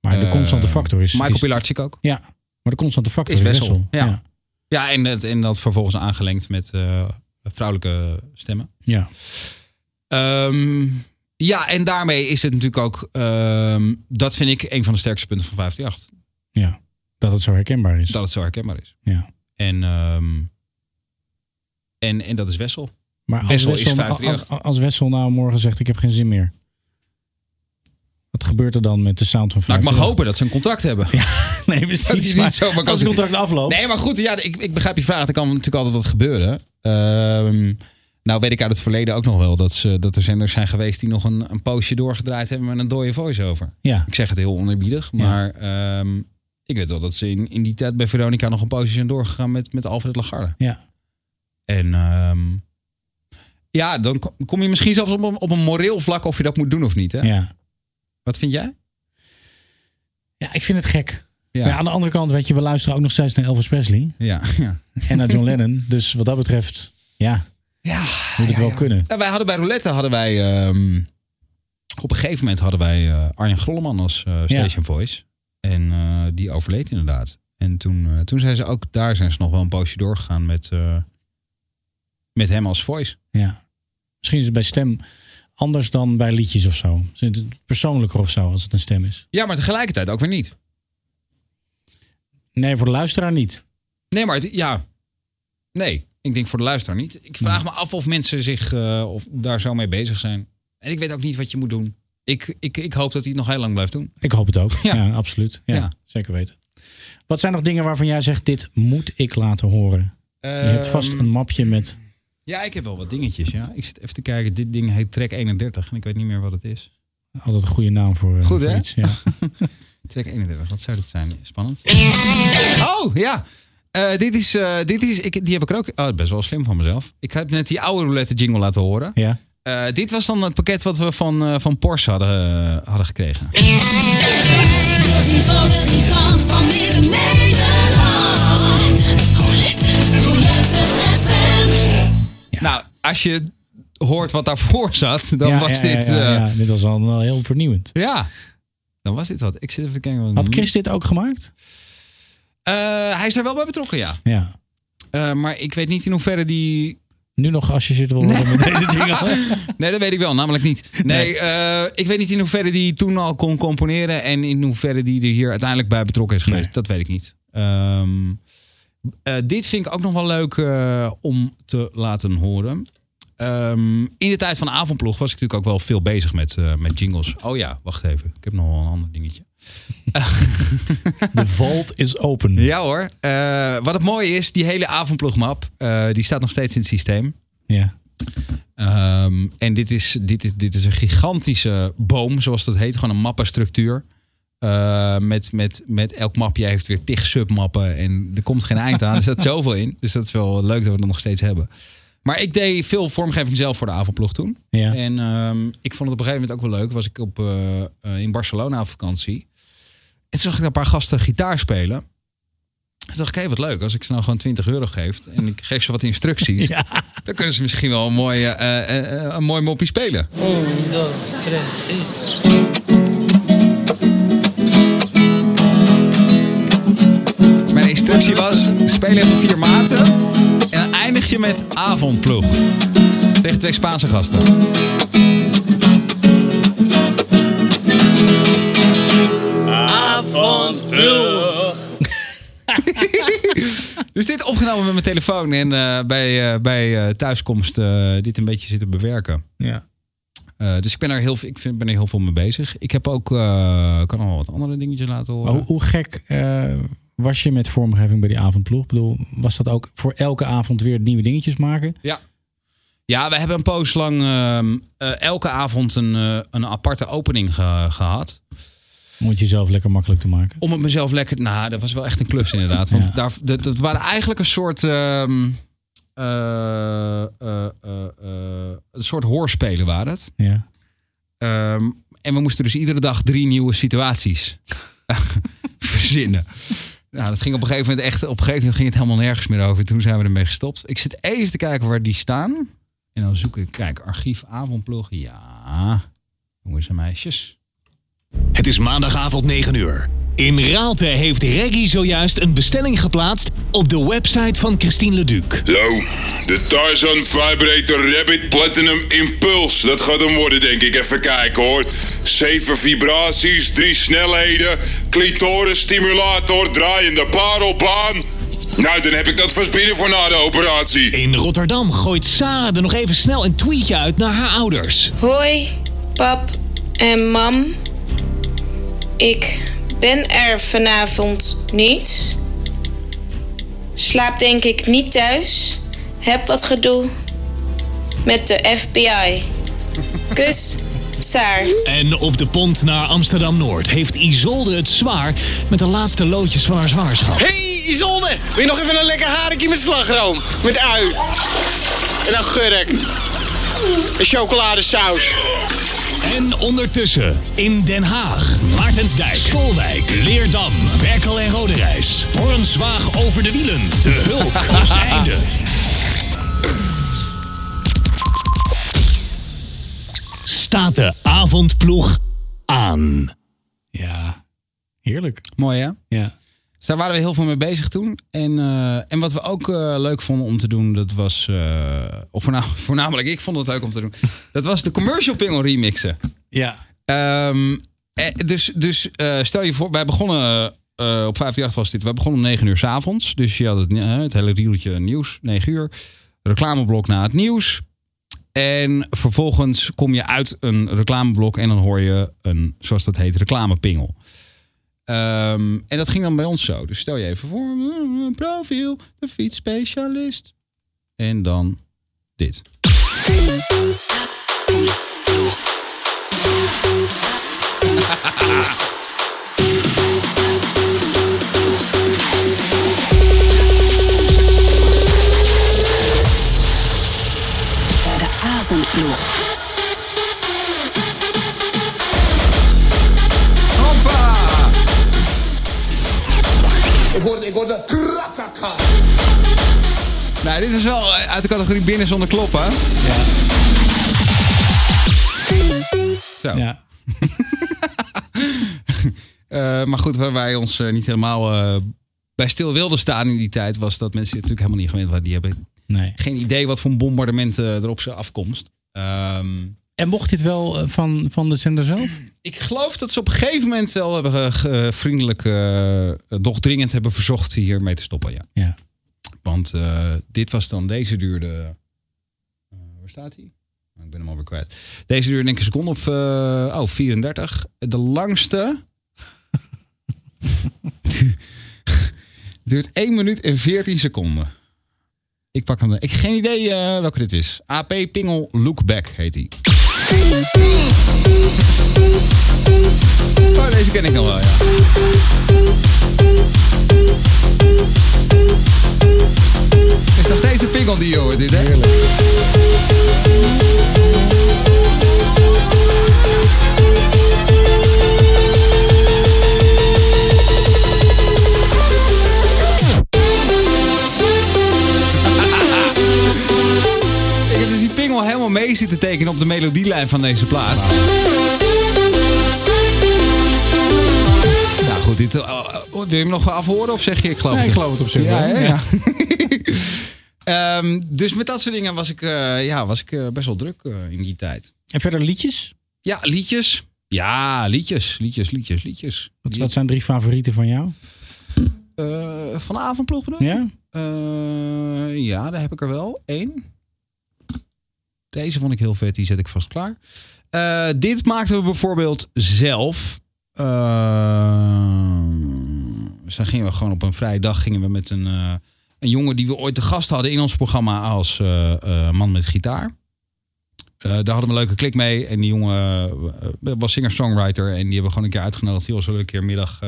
Maar de Eh, constante factor is... Michael Pilarczyk ook. Ja, maar de constante factor Is is, Wessel, Wessel. ja. ja. Ja, en, het, en dat vervolgens aangelengd met vrouwelijke stemmen. Ja. Ehm, ja, en daarmee is het natuurlijk ook... ehm, dat vind ik een van de sterkste punten van 538. ja. Dat het zo herkenbaar is. Dat het zo herkenbaar is. Ja. En, ehm, en, en dat is Wessel. Maar als Wessel is Wessel, 538. als, als Wessel nou morgen zegt ik heb geen zin meer. Wat gebeurt er dan met de sound van Nou, ik mag 538? hopen dat ze een contract hebben. Nee, precies. Dat is maar niet zomaar als het contract afloopt. Nee, maar goed, ja, ik, ik begrijp je vraag. Er kan natuurlijk altijd wat gebeuren. Ehm, nou weet ik uit het verleden ook nog wel dat, ze, dat er zenders zijn geweest die nog een, een poosje doorgedraaid hebben met een dode voice-over. Ja. Ik zeg het heel oneerbiedig, maar ehm, ik weet wel dat ze in, in die tijd bij Veronica nog een poosje zijn doorgegaan met, met Alfred Lagarde. Ja. En ehm, ja, dan kom- kom je misschien zelfs op een, op een moreel vlak of je dat moet doen of niet. Hè? Ja. Wat vind jij? ja, ik vind het gek. Ja. Maar aan de andere kant, weet je, we luisteren ook nog steeds naar Elvis Presley Ja, ja. en naar John Lennon. Dus wat dat betreft, ja, ja moet het wel kunnen. Ja, wij hadden bij Roulette hadden wij ehm, op een gegeven moment hadden wij eh, Arjen Grolleman als eh, station voice en eh, die overleed inderdaad. En toen, toen zijn ze ook daar zijn ze nog wel een poosje doorgegaan met Met hem als voice. Ja. Misschien is het bij stem anders dan bij liedjes of zo. Is het persoonlijker of zo als het een stem is? Ja, maar tegelijkertijd ook weer niet. Nee, voor de luisteraar niet. Nee, maar het, ja. Nee, ik denk voor de luisteraar niet. Ik vraag me af of mensen zich eh, of daar zo mee bezig zijn. En ik weet ook niet wat je moet doen. Ik, ik, ik hoop dat hij het nog heel lang blijft doen. Ik hoop het ook. Ja, Ja. absoluut. Ja, Ja. Zeker weten. Wat zijn nog dingen waarvan jij zegt, dit moet ik laten horen? Je hebt vast Ehm, een mapje met... Ja, ik heb wel wat dingetjes. Ja. Ik zit even te kijken. Dit ding heet Track 31 en ik weet niet meer wat het is. Altijd een goede naam voor, eh, Goed, voor iets. Ja. Track 31, wat zou dat zijn? Spannend. Oh, ja. Eh, dit is, eh, dit is ik, die heb ik er ook. Oh, best wel slim van mezelf. Ik heb net die oude roulette jingle laten horen. ja. Eh, dit was dan het pakket wat we van, van Porsche hadden, hadden gekregen. Nou, als je hoort wat daarvoor zat, dan Ja, was ja, dit. Ja. Dit was al heel vernieuwend. ja, dan was dit wat. Ik zit even te kijken. Wat Had Chris dit ook gemaakt? Eh, hij is er wel bij betrokken, ja. Ja. Eh, maar ik weet niet in hoeverre die Nu nog geassocieerd worden met deze jingle. Nee, dat weet ik wel, namelijk niet. Nee, eh, ik weet niet in hoeverre die toen al kon componeren en in hoeverre die er hier uiteindelijk bij betrokken is geweest. Nee. Dat weet ik niet. Ehm, eh, dit vind ik ook nog wel leuk om te laten horen. Ehm, in de tijd van de avondploeg was ik natuurlijk ook wel veel bezig met, eh, met jingles. Oh ja, wacht even. Ik heb nog wel een ander dingetje. The vault is open. Ja hoor. Eh, wat het mooie is, die hele avondploegmap, eh, die staat nog steeds in het systeem. Ja. Ehm, en dit is, dit, is, dit is een gigantische boom, zoals dat heet. Gewoon een mappenstructuur. Eh, met, met, met elk mapje heeft weer tig submappen. En er komt geen eind aan. Er staat zoveel in. Dus dat is wel leuk dat we dat nog steeds hebben. Maar ik deed veel vormgeving zelf voor de avondploeg toen. Ja. En ehm, ik vond het op een gegeven moment ook wel leuk. Was ik op, eh, eh, in Barcelona op vakantie. En toen zag ik een paar gasten gitaar spelen. Toen dacht ik, hé, wat leuk. Als ik ze nou gewoon 20 euro geef en ik geef ze wat instructies. Dan kunnen ze misschien wel een mooi, eh, een mooi moppie spelen. Dus mijn instructie was, speel even vier maten. Met avondploeg. Tegen twee Spaanse gasten. Dus dit opgenomen met mijn telefoon en eh, bij, eh, bij eh, thuiskomst dit een beetje zitten bewerken. ja. Dus ik ben er heel, ik vind, ben er heel veel mee bezig. Ik heb ook, kan nog wel wat andere dingetjes laten horen. Maar hoe, hoe gek was je met vormgeving bij die avondploeg? Ik bedoel, was dat ook voor elke avond weer nieuwe dingetjes maken? Ja. Ja, we hebben een poos lang ehm, eh, elke avond een, eh, een aparte opening ge- gehad. Om het jezelf lekker makkelijk te maken. Om het mezelf lekker... Nou, dat was wel echt een klus inderdaad. Want Ja. daar, dat, dat waren eigenlijk een soort... ehm, eh, eh, eh, eh, een soort hoorspelen waren het. Ja. Ehm, en we moesten dus iedere dag drie nieuwe situaties verzinnen. Nou, dat ging op een gegeven moment echt. Op een gegeven moment ging het helemaal nergens meer over. Toen zijn we ermee gestopt. Ik zit even te kijken waar die staan. En dan zoek ik, kijk, archief avondploeg. Ja, jongens en meisjes. Het is maandagavond 9 uur. In Raalte heeft Reggie zojuist een bestelling geplaatst op de website van Christine Leduc. Zo, de Tarzan Vibrator Rabbit Platinum Impulse. Dat gaat hem worden, denk ik. Even kijken hoor. Zeven vibraties, drie snelheden, clitoris stimulator, draaiende parelbaan. Nou, dan heb ik dat vast binnen voor na de operatie. In Rotterdam gooit Sarah er nog even snel een tweetje uit naar haar ouders. Hoi, pap en mam. Ik ben er vanavond niet. Slaap denk ik niet thuis. Heb wat gedoe met de FBI. Kus, Saar. En op de pont naar Amsterdam-Noord heeft Isolde het zwaar met de laatste loodjes van haar zwangerschap. Hey Isolde, wil je nog even een lekker haringje met slagroom? Met ui. En dan gurk. En chocoladesaus. En ondertussen in Den Haag, Maartensdijk, Stolwijk, Leerdam, Berkel en Roderijs. Hornswaag over de wielen. De hulp is het einde. Staat de avondploeg aan. Ja. Heerlijk. Mooi hè? Ja. Dus daar waren we heel veel mee bezig toen. En, eh, en wat we ook eh, leuk vonden om te doen, dat was... eh, of voorna- voornamelijk ik vond het leuk om te doen. Dat was de commercial pingel remixen. Ja. Ehm, eh, dus dus stel je voor, wij begonnen op 538 was dit. Wij begonnen om 9 uur s avonds. Dus je had het, het hele rieltje nieuws, 9 uur. Reclameblok na het nieuws. En vervolgens kom je uit een reclameblok en dan hoor je een, zoals dat heet, reclamepingel. Ehm, en dat ging dan bij ons zo. Dus stel je even voor, mm, profiel, de fietsspecialist. En dan dit. uit de categorie binnen zonder kloppen. Ja. Zo. ja. Eh, maar goed, waar wij ons eh, niet helemaal eh, bij stil wilden staan in die tijd, was dat mensen natuurlijk helemaal niet gewend waren. Die hebben Nee. geen idee wat voor een bombardement eh, er op ze afkomst. Ehm, En mocht dit wel van, van de zender zelf? ik geloof dat ze op een gegeven moment wel hebben vriendelijk, eh, doch dringend hebben verzocht hiermee te stoppen. Ja. Ja. Want eh, dit was dan, deze duurde. eh, waar staat hij? Oh, Ik ben hem alweer kwijt. Deze duurde denk ik een seconde of eh, oh, 34. De langste. duurt 1 minuut en 14 seconden. Ik pak hem. Ik heb geen idee welke dit is. AP Pingel Lookback heet hij. Oh, deze ken ik nog wel, ja. Is nog steeds een pingel die je hoort, dit, hè? Ik heb dus die pingel helemaal mee zitten tekenen op de melodielijn van deze plaat. Goed, dit, oh, oh, wil je hem nog afhoren of zeg je ik geloof Nee, het? ik geloof het op zich Ja, wel. Ja. Ehm, dus met dat soort dingen was ik, eh, ja, was ik eh, best wel druk eh, in die tijd. En verder liedjes? Ja, liedjes. Ja, liedjes, liedjes, liedjes, liedjes. Wat, wat zijn drie favorieten van jou? Eh, vanavond ploeg bedoel je? Ja? Ja, daar heb ik er wel. Eén. Deze vond ik heel vet, die zet ik vast klaar. Dit maakten we bijvoorbeeld zelf. Eh, dus dan gingen we gewoon op een vrije dag gingen we met een, eh, een jongen die we ooit te gast hadden in ons programma als eh, eh, man met gitaar. Daar hadden we een leuke klik mee. En die jongen was singer-songwriter. En die hebben we gewoon een keer uitgenodigd. Heel zullen we een keer middag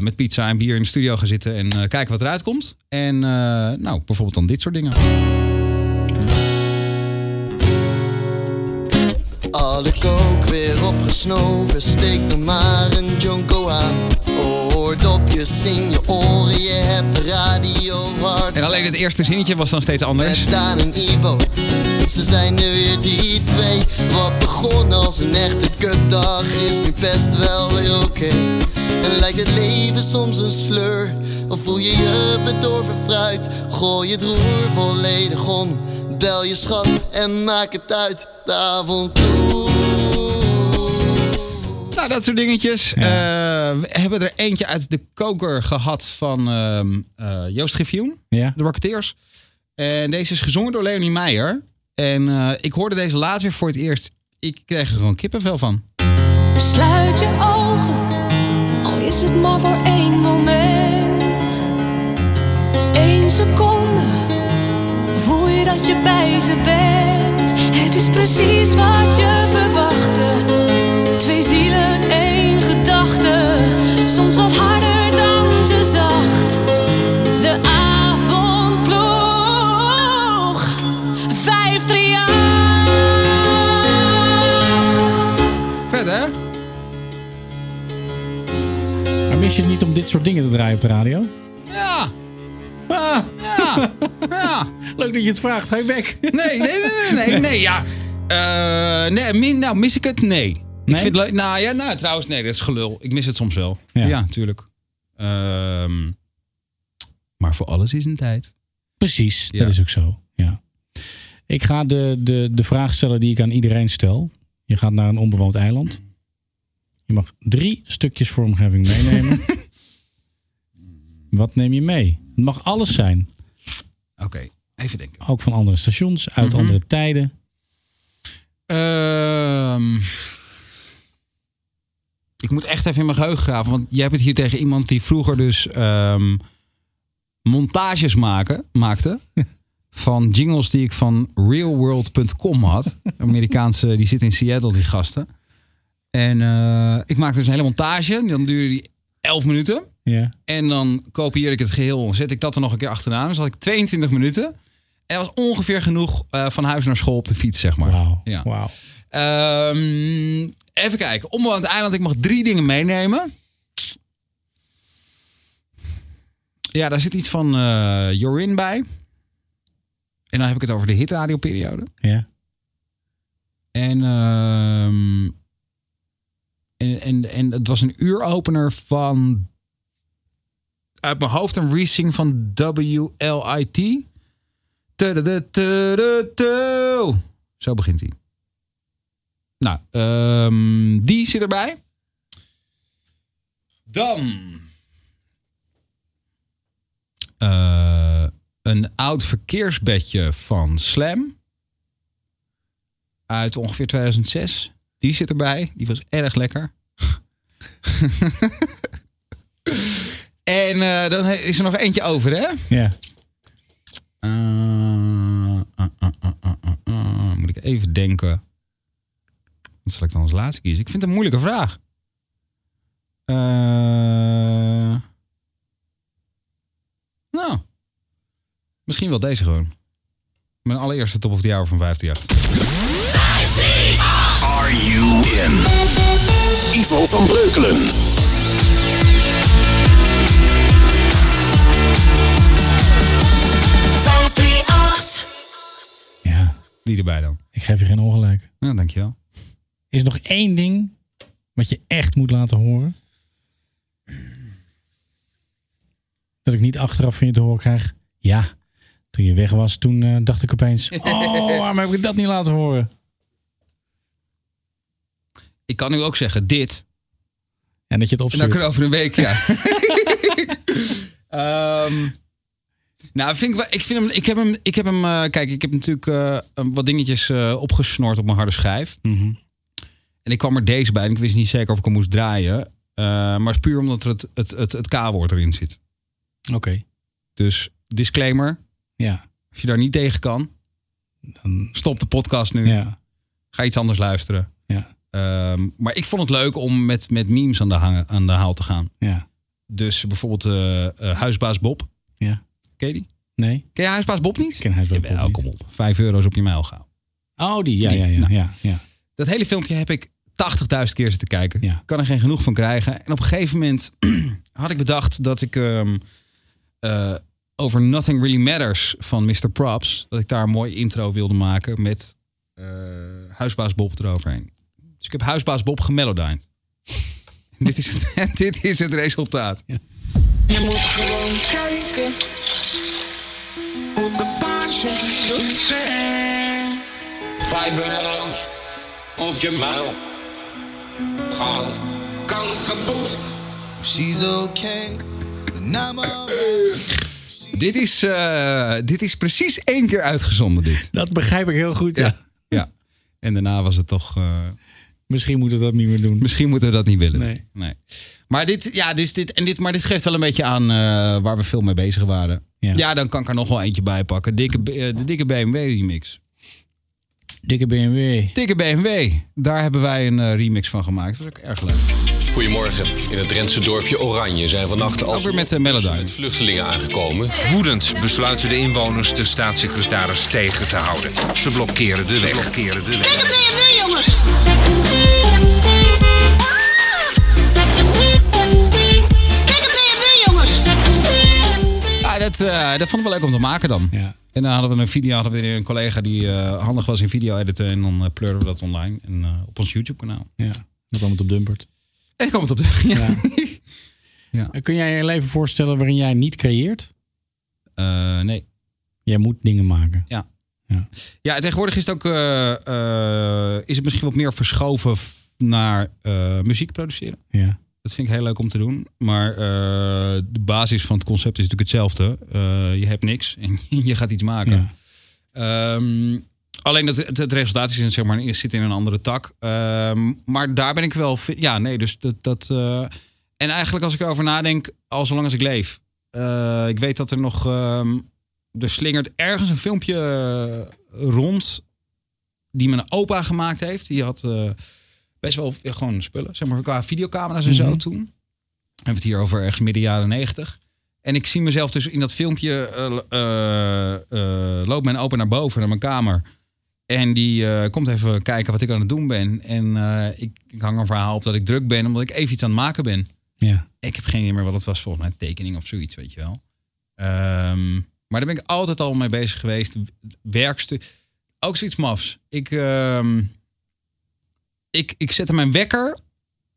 met pizza en bier in de studio gaan zitten. En kijken wat eruit komt. En nou, bijvoorbeeld dan dit soort dingen. Alle kook weer opgesnoven, steek nog maar een jonko aan. Oordopjes in je oren, je hebt de radio hard. En alleen het eerste zinnetje was dan steeds anders. Daan en Ivo, ze zijn nu weer die twee. Wat begon als een echte kutdag is nu best wel weer oké. En lijkt het leven soms een sleur, of voel je je bedorven fruit. Gooi het roer volledig om, bel je schat en maak het uit. De avondploeg. Nou, dat soort dingetjes. Eh, we hebben er eentje uit de koker gehad van ehm, eh, Joost Griffioen, Ja. de Rocketeers. En deze is gezongen door Leonie Meijer. En eh, ik hoorde deze laatst weer voor het eerst. Ik kreeg er gewoon kippenvel van. Sluit je ogen, al is het maar voor één moment. Eén seconde, dat je bij ze bent. Het is precies wat je verwachtte. Twee zielen, één gedachte. Soms wat harder dan te zacht. De avondploeg, 538. Vet, hè? Maar mis je het niet om dit soort dingen te draaien op de radio? Ja, Ah, ja, ja. leuk dat je het vraagt. Hey Beck. Nee, nee, nee, nee, nee, ja. Eh, nee, min- nou, mis ik het? Nee. Ik vind het leuk. Nou ja, nou, trouwens, nee, dat is gelul. Ik mis het soms wel. Ja. Ja, natuurlijk. Ehm, maar voor alles is een tijd. Precies, Ja. dat is ook zo. Ja. Ik ga de, de, de vraag stellen die ik aan iedereen stel. Je gaat naar een onbewoond eiland. Je mag drie stukjes vormgeving meenemen. Wat neem je mee? Het mag alles zijn. Oké, even denken. Ook van andere stations, uit Mhm. andere tijden. Ehm, ik moet echt even in mijn geheugen graven. Want jij hebt het hier tegen iemand die vroeger dus ehm, montages maken, maakte. Van jingles die ik van realworld.com had. Amerikaanse, die zit in Seattle, die gasten. En eh, ik maakte dus een hele montage. Dan duurde die 11 minuten. Ja. En dan kopieerde ik het geheel. Zet ik dat er nog een keer achteraan. Dus had ik 22 minuten. En dat was ongeveer genoeg eh, van huis naar school op de fiets, zeg maar. Wauw. Ja. Wauw. Ehm, even kijken. Onbewoond eiland. Ik mag drie dingen meenemen. Ja, daar zit iets van eh Jorin bij. En dan heb ik het over de hitradioperiode. Ja. En, ehm, en, en, en het was een uuropener van... Uit mijn hoofd een resing van WLIT. Zo begint hij. Nou, ehm, die zit erbij. Dan... eh, een oud verkeersbedje van Slam. Uit ongeveer 2006. Die zit erbij. Die was erg lekker. en eh, dan is er nog eentje over, hè? Ja. Eh, eh. Moet ik even denken. Wat zal ik dan als laatste kiezen? Ik vind het een moeilijke vraag. Eh, nou. Misschien wel deze gewoon. Mijn allereerste top of the hour van 538. Are you in? Ivo van Breukelen. Die erbij dan. Ik geef je geen ongelijk. Ja, dankjewel. Is er nog één ding wat je echt moet laten horen? Dat ik niet achteraf van je te horen krijg. Ja, toen je weg was, toen eh, dacht ik opeens... Oh, waarom heb ik dat niet laten horen? Ik kan nu ook zeggen dit. En dat je het En dan opstuurt. kunnen we over een week, ja. Ehm, nou, vind ik, wel, ik, vind hem, ik heb hem, ik heb hem eh, kijk, ik heb natuurlijk eh, wat dingetjes eh, opgesnord op mijn harde schijf. Mhm. En ik kwam er deze bij en ik wist niet zeker of ik hem moest draaien. Maar het puur omdat er het, het, het, het K-woord erin zit. Oké. Dus disclaimer, Ja. als je daar niet tegen kan, Dan, stop de podcast nu. ja. Ga iets anders luisteren. Ja. Ehm, maar ik vond het leuk om met, met memes aan de, hangen, aan de haal te gaan. Ja. Dus bijvoorbeeld Huisbaas Bob. Ja. Ken je die? Nee? Ken je Huisbaas Bob niet? Ik ken Huisbaas Bob Jawel, niet. kom op. Vijf euro's op je mijl gaan. Oh, die. Ja, Die. ja, ja. Nou. ja, ja. Dat hele filmpje heb ik 80.000 keer zitten kijken. Ja. Kan er geen genoeg van krijgen. En op een gegeven moment had ik bedacht dat ik ehm, eh, over Nothing Really Matters van Mr. Props... dat ik daar een mooi intro wilde maken met eh, Huisbaas Bob eroverheen. Dus ik heb Huisbaas Bob gemelodined. dit, is het, dit is het resultaat. Je moet gewoon kijken hoe de paarse zijn. Vijf euro's op je muil. Gewoon kankerboef. She's okay, I'm alright. Dit is, eh, dit is precies één keer uitgezonden, dit. Dat begrijp ik heel goed, ja. Ja. ja. En daarna was het toch... eh, Misschien moeten we dat niet meer doen. Misschien moeten we dat niet willen. Nee. nee. Maar, dit, ja, dus dit, en dit, maar dit geeft wel een beetje aan eh, waar we veel mee bezig waren. Ja. Ja, dan kan ik er nog wel eentje bij pakken. Dikke, eh, de dikke BMW remix. Dikke BMW. Dikke BMW. Daar hebben wij een eh, remix van gemaakt. Dat was ook erg leuk. Goedemorgen. In het Drentse dorpje Oranje zijn vannacht weer met Melodyne. vluchtelingen aangekomen. Woedend besluiten de inwoners de staatssecretaris tegen te houden. Ze blokkeren de weg. blokkeren de weg. Kijk op BMW, jongens. Dat, eh, dat vond ik wel leuk om te maken dan. Ja. En dan hadden we een video, hadden we weer een collega die eh, handig was in video editen. En dan uh, pleurden we dat online en, op ons YouTube kanaal. Ja. Dat kwam het op Dumpert. En kwam het op de... Ja. Ja. Kun jij je leven voorstellen waarin jij niet creëert? Nee. Jij moet dingen maken. Ja. Ja. Ja, tegenwoordig is het ook is het misschien wat meer verschoven naar muziek produceren. Ja. Dat vind ik heel leuk om te doen. Maar eh, de basis van het concept is natuurlijk hetzelfde. Eh, je hebt niks en je gaat iets maken. Ehm, alleen dat, het, het resultaat is, zeg maar, zit in een andere tak. Ehm, maar daar ben ik wel... Ja, nee, dus dat... dat eh, en eigenlijk als ik erover nadenk, al zolang als ik leef. Ik weet dat er nog... ehm, er slingert ergens een filmpje rond die mijn opa gemaakt heeft. Die had best wel ja, gewoon spullen, zeg maar, qua videocamera's en zo Mhm. toen. Hebben we het hier over ergens midden jaren negentig. En ik zie mezelf dus in dat filmpje eh, eh, eh, loopt mijn opa naar boven, naar mijn kamer. En die komt even kijken wat ik aan het doen ben. En ik, ik hang een verhaal op dat ik druk ben, omdat ik even iets aan het maken ben. Ja. Ik heb geen idee meer wat het was, volgens mij tekening of zoiets, weet je wel. Ehm, maar daar ben ik altijd al mee bezig geweest. Werkstuk. Ook zoiets mafs. Ik, ehm, ik, ik zette mijn wekker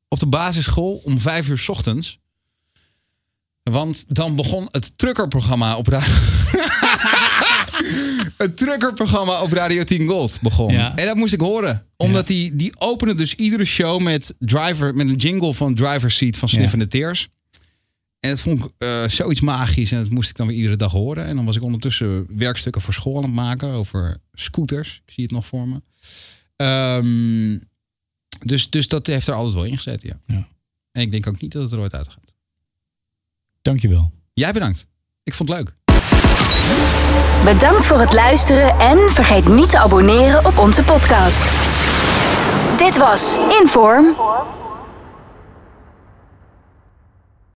op de basisschool om vijf uur 's ochtends. Want dan begon het truckerprogramma op radio. het truckerprogramma op Radio 10 Gold begon. Ja. En dat moest ik horen. Omdat die, die opende dus iedere show met, driver, met een jingle van Driver Seat van Sniffende Tears. En dat vond ik eh, zoiets magisch. En dat moest ik dan weer iedere dag horen. En dan was ik ondertussen werkstukken voor school aan het maken over scooters. Ik zie het nog voor me. Ehm, dus, dus dat heeft er altijd wel in gezet, ja. Ja. En ik denk ook niet dat het er ooit uit gaat. Dankjewel. Jij bedankt. Ik vond het leuk. Bedankt voor het luisteren en vergeet niet te abonneren op onze podcast. Dit was Inform